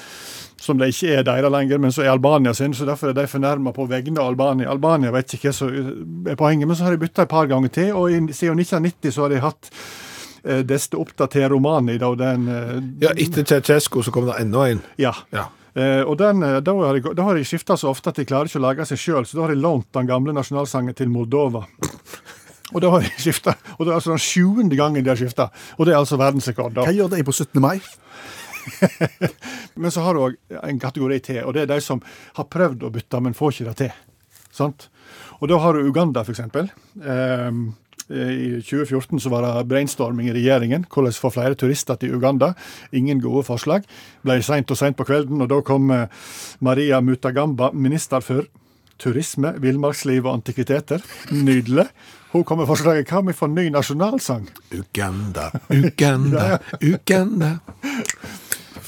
som det ikke er deres lenger, men så er Albania sin, så derfor er de fornærma på vegne av Albania. Albania vet ikke hva som er poenget, men så har de bytta et par ganger til, og i, siden 1990 så har de hatt eh, desto oppdatert Romani, da, den eh, Ja, etter Ceausescu så kom det enda en. ja. Ja. Eh, og den, eh, Da har de, da har de skifta så ofte at de klarer ikke å lage seg sjøl, så da har de lånt den gamle nasjonalsangen til Moldova. Og da har de skifta, og det er altså den sjuende gangen de har skifta. Og det er altså verdensrekord. da. Hva gjør de på 17. mai? Men så har du òg en kategori til, og det er de som har prøvd å bytte, men får ikke det til. Sant? Og da har du Uganda, eksempel. Ehm, I 2014 så var det brainstorming i regjeringen. Hvordan få flere turister til Uganda. Ingen gode forslag. Ble seint og seint på kvelden, og da kom eh, Maria Mutagamba, minister for turisme, villmarksliv og antikviteter. Nydelig. Hun kom med forslaget hva om vi får ny nasjonalsang? Uganda, Uganda, Uganda.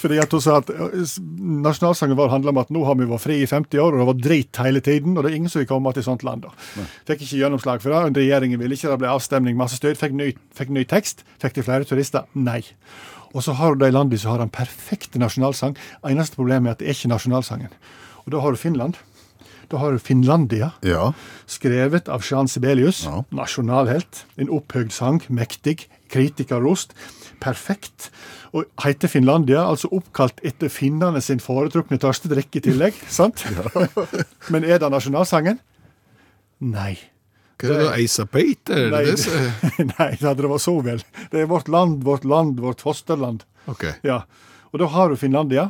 Fordi at hun sa at nasjonalsangen vår handler om at nå har vi vært fri i 50 år, og det var drit hele tiden, og det er ingen som vil komme til sånt land. da. Fikk ikke gjennomslag for det, regjeringen ville ikke, det ble avstemning, masse styr, fikk fikk ny tekst. Fikk de flere turister? Nei. Og så har du de landene som har den perfekte nasjonalsang. Eneste problemet er at det er ikke nasjonalsangen. Og da har du Finland. Da har du Finlandia. Ja. Skrevet av Jean Sibelius, Ja. nasjonalhelt. En opphøyd sang, mektig, kritikerrost, perfekt. Og heter Finlandia, altså oppkalt etter finnene sin foretrukne tørstedrikk i tillegg. sant? Men er det nasjonalsangen? Nei. Hva er det da, Eisa? Er det Nei, det er- Nei, det det vært så vel. Det er vårt land, vårt land, vårt fosterland. Ok. Ja. Og da har du Finlandia,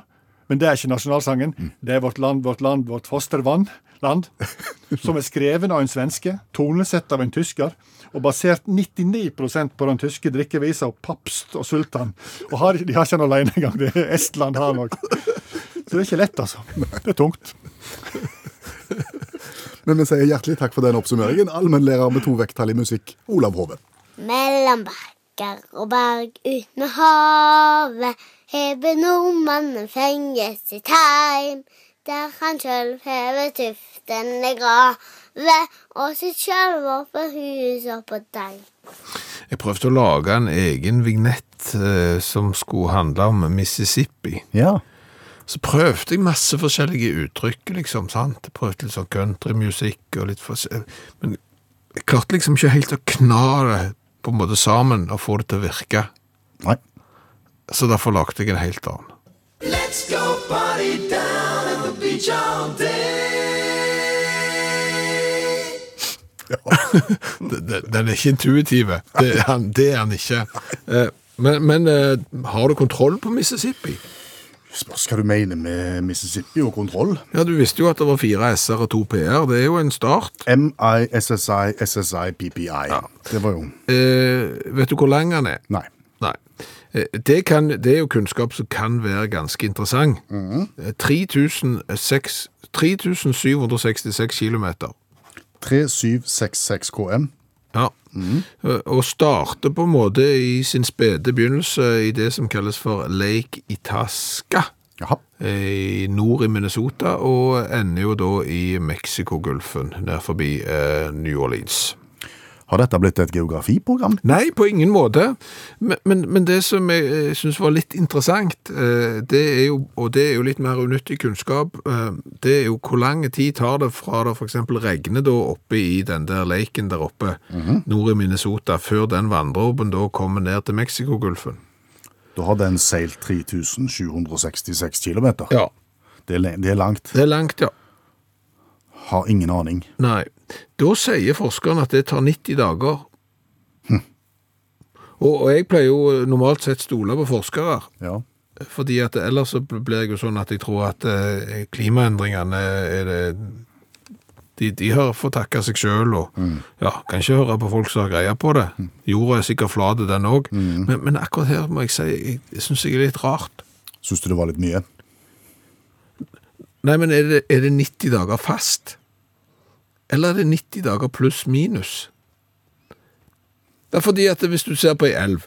men det er ikke nasjonalsangen. Det er vårt land, vårt land, vårt fostervann. Land. Som er skreven av en svenske, tonesett av en tysker, og basert 99% på den tyske drikkevisa Papst og Sultan. Og har, de har ikke den alene engang. Det er Estland har nok. Så det er ikke lett, altså. Det er tungt. Men vi sier hjertelig takk for den oppsummeringen. Allmennlærer med to vekttall i musikk, Olav Hove. Mellom bakker og berg ut med havet hever nordmannen fenges i tegn, Der han sjøl hever tuftene grave og sitt sjølvåpe huset på deg. Jeg prøvde å lage en egen vignett eh, som skulle handle om Mississippi. Ja. Så prøvde jeg masse forskjellige uttrykk, liksom, sant? Jeg prøvde litt sånn countrymusikk og litt forskjellig, men jeg klarte liksom ikke helt å kna det på en måte sammen og få det til å virke. Nei. Så derfor lagde jeg en helt annen. Let's go party down at the beach all day. Den er ikke intuitiv. Det er han, det er han ikke. Eh, Men, men eh, har du kontroll på Mississippi? Spørs hva du mener med Mississippi og kontroll. Ja, Du visste jo at det var fire S-er og to P-er. Det er jo en start. MISSI, SSI, PPI. Det var jo Eh, vet du hvor lang han er? Nei. Nei. Eh, Det, kan, det er jo kunnskap som kan være ganske interessant. Eh, 3006 3766 kilometer. 3766 KM. Ja. Og starter på en måte i sin spede begynnelse i det som kalles for Lake Itasca. Jaha. i nord i Minnesota, og ender jo da i Mexicogolfen, nær forbi eh, New Orleans. Har dette blitt et geografiprogram? Nei, på ingen måte. Men, men, men det som jeg syns synes var litt interessant, eh, det er jo, og det er jo litt mer unyttig kunnskap, eh, det er jo hvor lang tid tar det fra det eksempel regner da oppe i den der leiken der oppe, nord i Minnesota, før den vanndråpen da kommer ned til Mexicogolfen. Da har den seilt 3766 kilometer. Ja. Det er, det er langt. Det er langt, ja. Har ingen aning. Nei. Da sier forskerne at det tar 90 dager. Og, og jeg pleier jo normalt sett stole på forskere. Ja. Fordi at ellers så blir jeg jo sånn at jeg tror at eh, klimaendringene er det de, de har fått takke seg sjøl og ja, kan ikke høre på folk som har greie på det. Jorda er sikkert flat, den òg. Men, men akkurat her må jeg si jeg syns jeg er litt rart. Syns du det var litt mye? Nei, men er det, er det 90 dager fast? Eller er det 90 dager pluss minus? Det er fordi at hvis du ser på ei elv,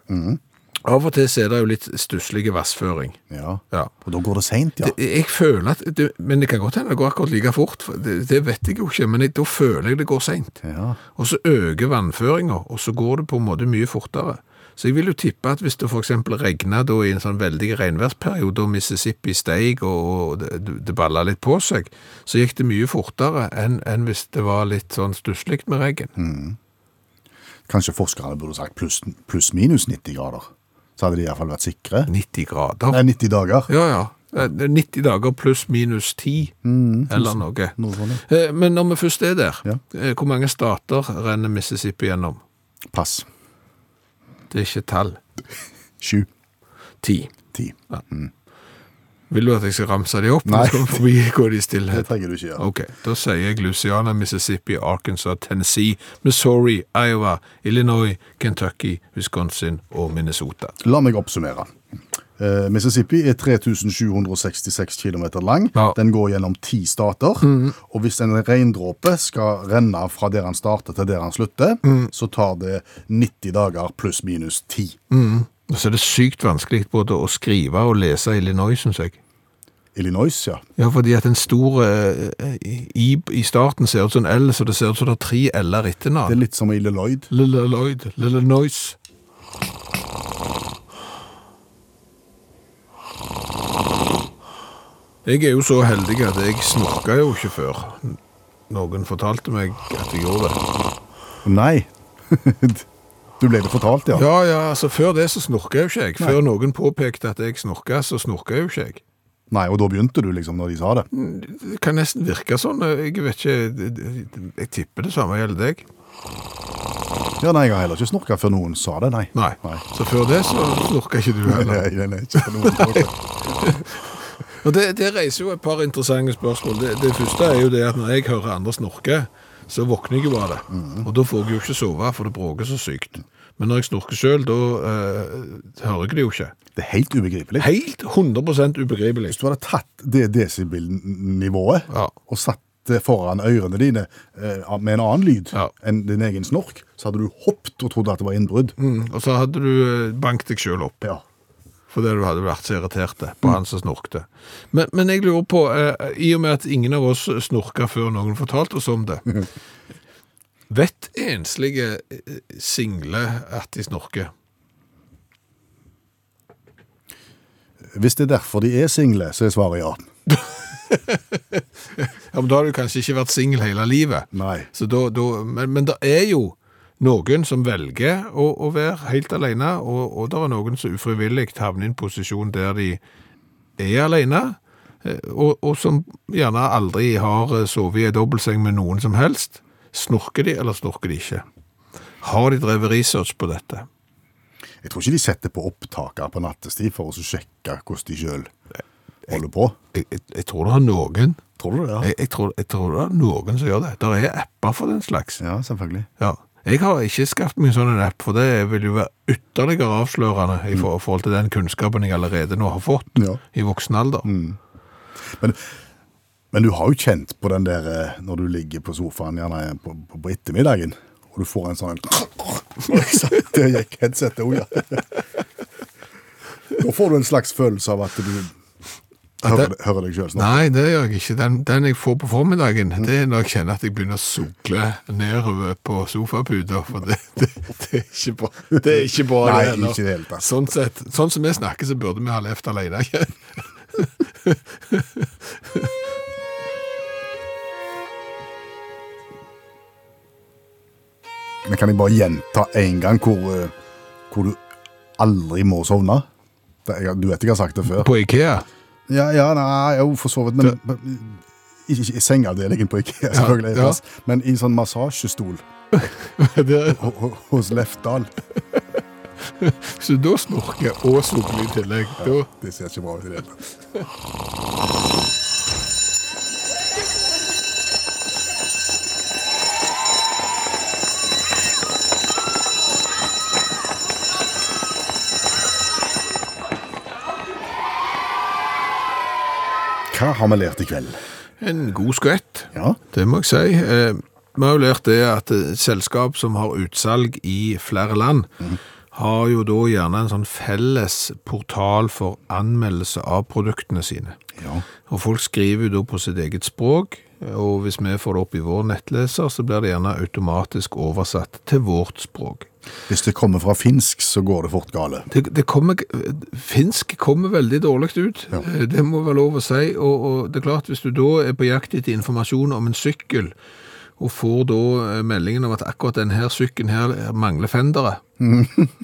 av og til er det jo litt stusslig vassføring. Ja. Ja. Og da går det seint, ja. Det, jeg føler at, det, men det kan godt hende det går akkurat like fort, for det, det vet jeg jo ikke, men jeg, da føler jeg det går sent. Ja. Og så øker vannføringa, og så går det på en måte mye fortere. Så jeg vil jo tippe at hvis det regnet da i en sånn veldig regnværsperiode, og Mississippi steig og, det, det balla litt på seg, så gikk det mye fortere enn, enn hvis det var litt sånn stusslig med regn. Kanskje forskerne burde sagt pluss pluss minus 90 grader. Så hadde de iallfall vært sikre. 90 grader. Nei, 90 dager. Ja, ja. Eh, det er 90 dager pluss minus 10, eller noe. Eh, Men når vi først er der, Ja. eh, hvor mange stater renner Mississippi gjennom? Pass. Det er ikke tall. Sju. Ti. Ti. Vil du at jeg skal ramse de opp? Nei. Skal vi gå de i Det trenger du ikke gjøre. Ok, da sier jeg Louisiana, Mississippi, Arkansas, Tennessee, Missouri, Iowa, Illinois, Kentucky, Wisconsin og Minnesota. La meg oppsummere. Eh, Mississippi er 3766 km lang. Ja. Den går gjennom ti stater. Og hvis en regndråpe skal renne fra der han starter til der han slutter, så tar det 90 dager pluss minus 10. Mm. så er det sykt vanskelig både å skrive og lese Illinois, synes jeg. Illinois, ja. Ja, fordi at en stor eh, I i starten ser ut som en L, så det ser ut som det er tre L-er etter Det er litt som Illinois. Lille Lloyd, Lille Jeg er jo så heldig at jeg snorka jo ikke før. Noen fortalte meg at jeg gjorde det. Nei. du ble det fortalt, ja. Ja, ja, altså før det så snorka jo ikke jeg. Før noen påpekte at jeg snorka, så snorka jo ikke jeg. Nei, og da begynte du liksom når de sa det. Det kan nesten virke sånn. Jeg vet ikke Jeg tipper det samme gjelder deg. Ja, nei, jeg har heller ikke snorka før noen sa det, nei. Nei. Nei. Så før det så snorka ikke du heller. Nei, nei, nei, ikke noen. Og det, det reiser jo et par interessante spørsmål. Det, det første er jo det at når jeg hører andre snorke, så våkner jeg jo av det. Og da får jeg jo ikke sove, for det bråker så sykt. Men når jeg snorker sjøl, da eh, hører jeg det jo ikke. Det er helt ubegripelig. Helt 100 ubegripelig. Hvis du hadde tatt det desibelnivået Ja. og satt det foran ørene dine eh, med en annen lyd Ja. enn din egen snork, så hadde du hoppet og trodd at det var innbrudd. Mm, og så hadde du eh, banket deg sjøl opp. Ja. Fordi du hadde vært så irriterte på han som snorkte. Men, men jeg lurer på, eh, i og med at ingen av oss snorka før noen fortalte oss om det, vet enslige eh, single at de snorker? Hvis det er derfor de er single, så er svaret ja. Ja, men Da har du kanskje ikke vært singel hele livet. Nei. Så da, da, men, men det er jo noen som velger å, å være helt alene, og, og det er noen som ufrivillig havner i en posisjon der de er alene, eh, og, og som gjerne aldri har eh, sovet i en dobbeltseng med noen som helst. Snorker de, eller snorker de ikke? Har de drevet research på dette? Jeg tror ikke de setter på opptaker på nattestid for å sjekke hvordan de sjøl holder på. Jeg, jeg, jeg tror det er noen. Tror du det? Jeg, jeg, tror, jeg tror det er noen som gjør det. Det er apper for den slags. Ja, selvfølgelig. Ja. Jeg har ikke skaffet meg en sånn en app, for det vil jo være ytterligere avslørende i for- forhold til den kunnskapen jeg allerede nå har fått Ja. i voksen alder. Men, men du har jo kjent på den der eh, når du ligger på sofaen gjerne på, på, på ettermiddagen, og du får en sånn Det gikk headsetet òg, ja. Da får du en slags følelse av at du hører, hører deg sjøl snart. Nei, det gjør jeg ikke. Den, den jeg får på formiddagen, det er når jeg kjenner at jeg begynner å sugle nedover på sofaputa, for det, det, det er ikke bra. Det er ikke bra Nei, det heller. ikke det hele tatt. Sånn, sett, sånn som vi snakker, så burde vi ha levd alene. Men kan jeg bare gjenta en gang hvor, eh, hvor du aldri må sovne? Du vet jeg har sagt det før. På Ikea. Ja, ja, nei, jo, for så vidt. Men, ikke, ikke i sengeavdelingen på IKEA, selvfølgelig. ja. ja. Men i en sånn massasjestol hos Lefdal. Så da snorker jeg og sugler i tillegg. Da, Det ser ikke bra ut i det hele tatt. Hva har vi lært i kveld? en god skvett. Ja, Det må jeg si. Eh, Vi har jo lært det at et selskap som har utsalg i flere land, har jo da gjerne en sånn felles portal for anmeldelse av produktene sine. ja. Og folk skriver jo da på sitt eget språk, og hvis vi får det opp i vår nettleser, så blir det gjerne automatisk oversatt til vårt språk. Hvis det kommer fra finsk, så går det fort gale. Det, det kommer, finsk kommer veldig dårlig ut, Ja. Eh, det må være lov å si, og, og det er klart hvis du da er på jakt etter informasjon om en sykkel, og får da eh, meldingen om at akkurat denne sykkelen her mangler fendere,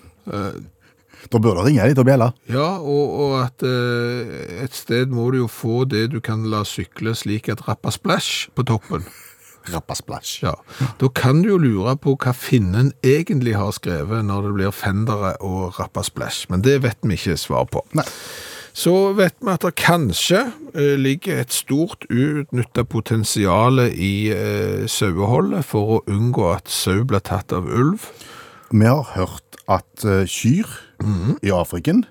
Da bør du ringe og bjelle. ja, og, og at eh, et sted må du jo få det du kan la sykle slik at rappa splash på toppen. Rappasplash. Ja, da kan du jo lure på hva finnen egentlig har skrevet når det blir fendere og rappasplasj, men det vet vi ikke svar på. Nei. Så vet vi at det kanskje eh, ligger et stort uutnyttet potensial i eh, saueholdet for å unngå at sau blir tatt av ulv. Vi har hørt at eh, kyr i Afriken,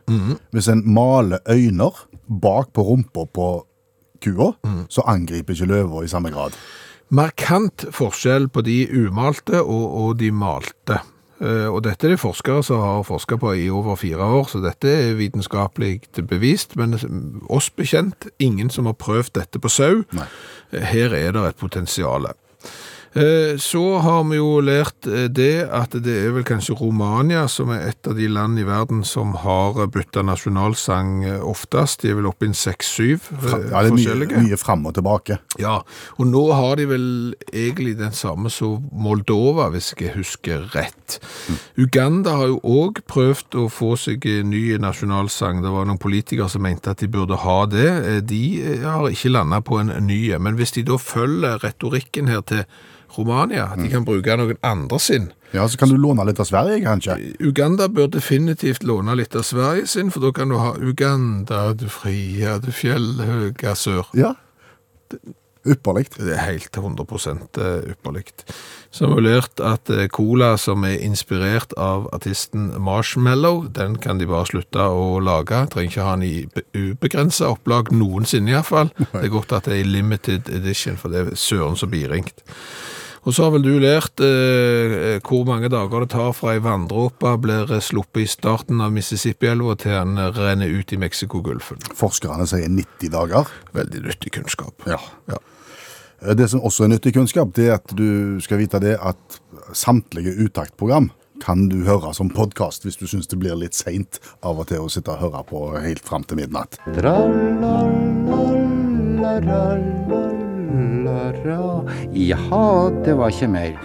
hvis en maler øyner bak på rumpa på kua, så angriper ikke løva i samme grad. Markant forskjell på de umalte og, og de malte. Eh, Og dette er det forskere som har forsket på i over fire år, så dette er vitenskapelig bevist, men oss bekjent, ingen som har prøvd dette på sau. Nei. Her er det et potensiale. Eh, Så har vi jo lært eh, det at det er vel kanskje Romania som er et av de land i verden som har bytta nasjonalsang eh, oftest. De er vel oppe i en seks-syv Ja, forskjellige. mye, mye fram og tilbake. Ja, og nå har de vel egentlig den samme som Moldova, hvis jeg husker rett. Uganda har jo òg prøvd å få seg en ny nasjonalsang. Det var noen politikere som mente at de burde ha det. De har ikke landa på en ny. Men hvis de da følger retorikken her til Romania, at de kan bruke noen andre sin Ja, Så kan du låne litt av Sverige, kanskje? Uganda bør definitivt låne litt av Sverige sin, for da kan du ha Uganda, du frie, du fjellhøga sør. Ja. Ypperlig. Det er helt 100 ypperlig. Lært at eh, cola som er inspirert av artisten Marshmallow, den kan de bare slutte å lage. Trenger ikke ha den i ubegrensa opplag noensinne iallfall. Det er godt at det er i limited edition, for det er søren så biringt. Og så har vel du lært eh, hvor mange dager det tar fra ei vanndråpe blir sluppet i starten av Mississippi-elva til den renner ut i Mexicogolfen. Forskerne sier 90 dager. Veldig nyttig kunnskap. Ja. Ja. Det som også er nyttig kunnskap, det er at du skal vite det at samtlige uttaktprogram kan du høre som podkast hvis du syns det blir litt seint av og til å sitte og høre på helt fram til midnatt. Jaha, det var ikke mer.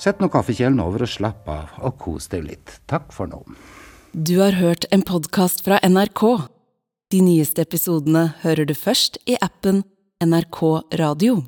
Sett nå kaffekjelen over og slapp av, og kos deg litt. Takk for nå. Du har hørt en podkast fra NRK. De nyeste episodene hører du først i appen NRK Radio.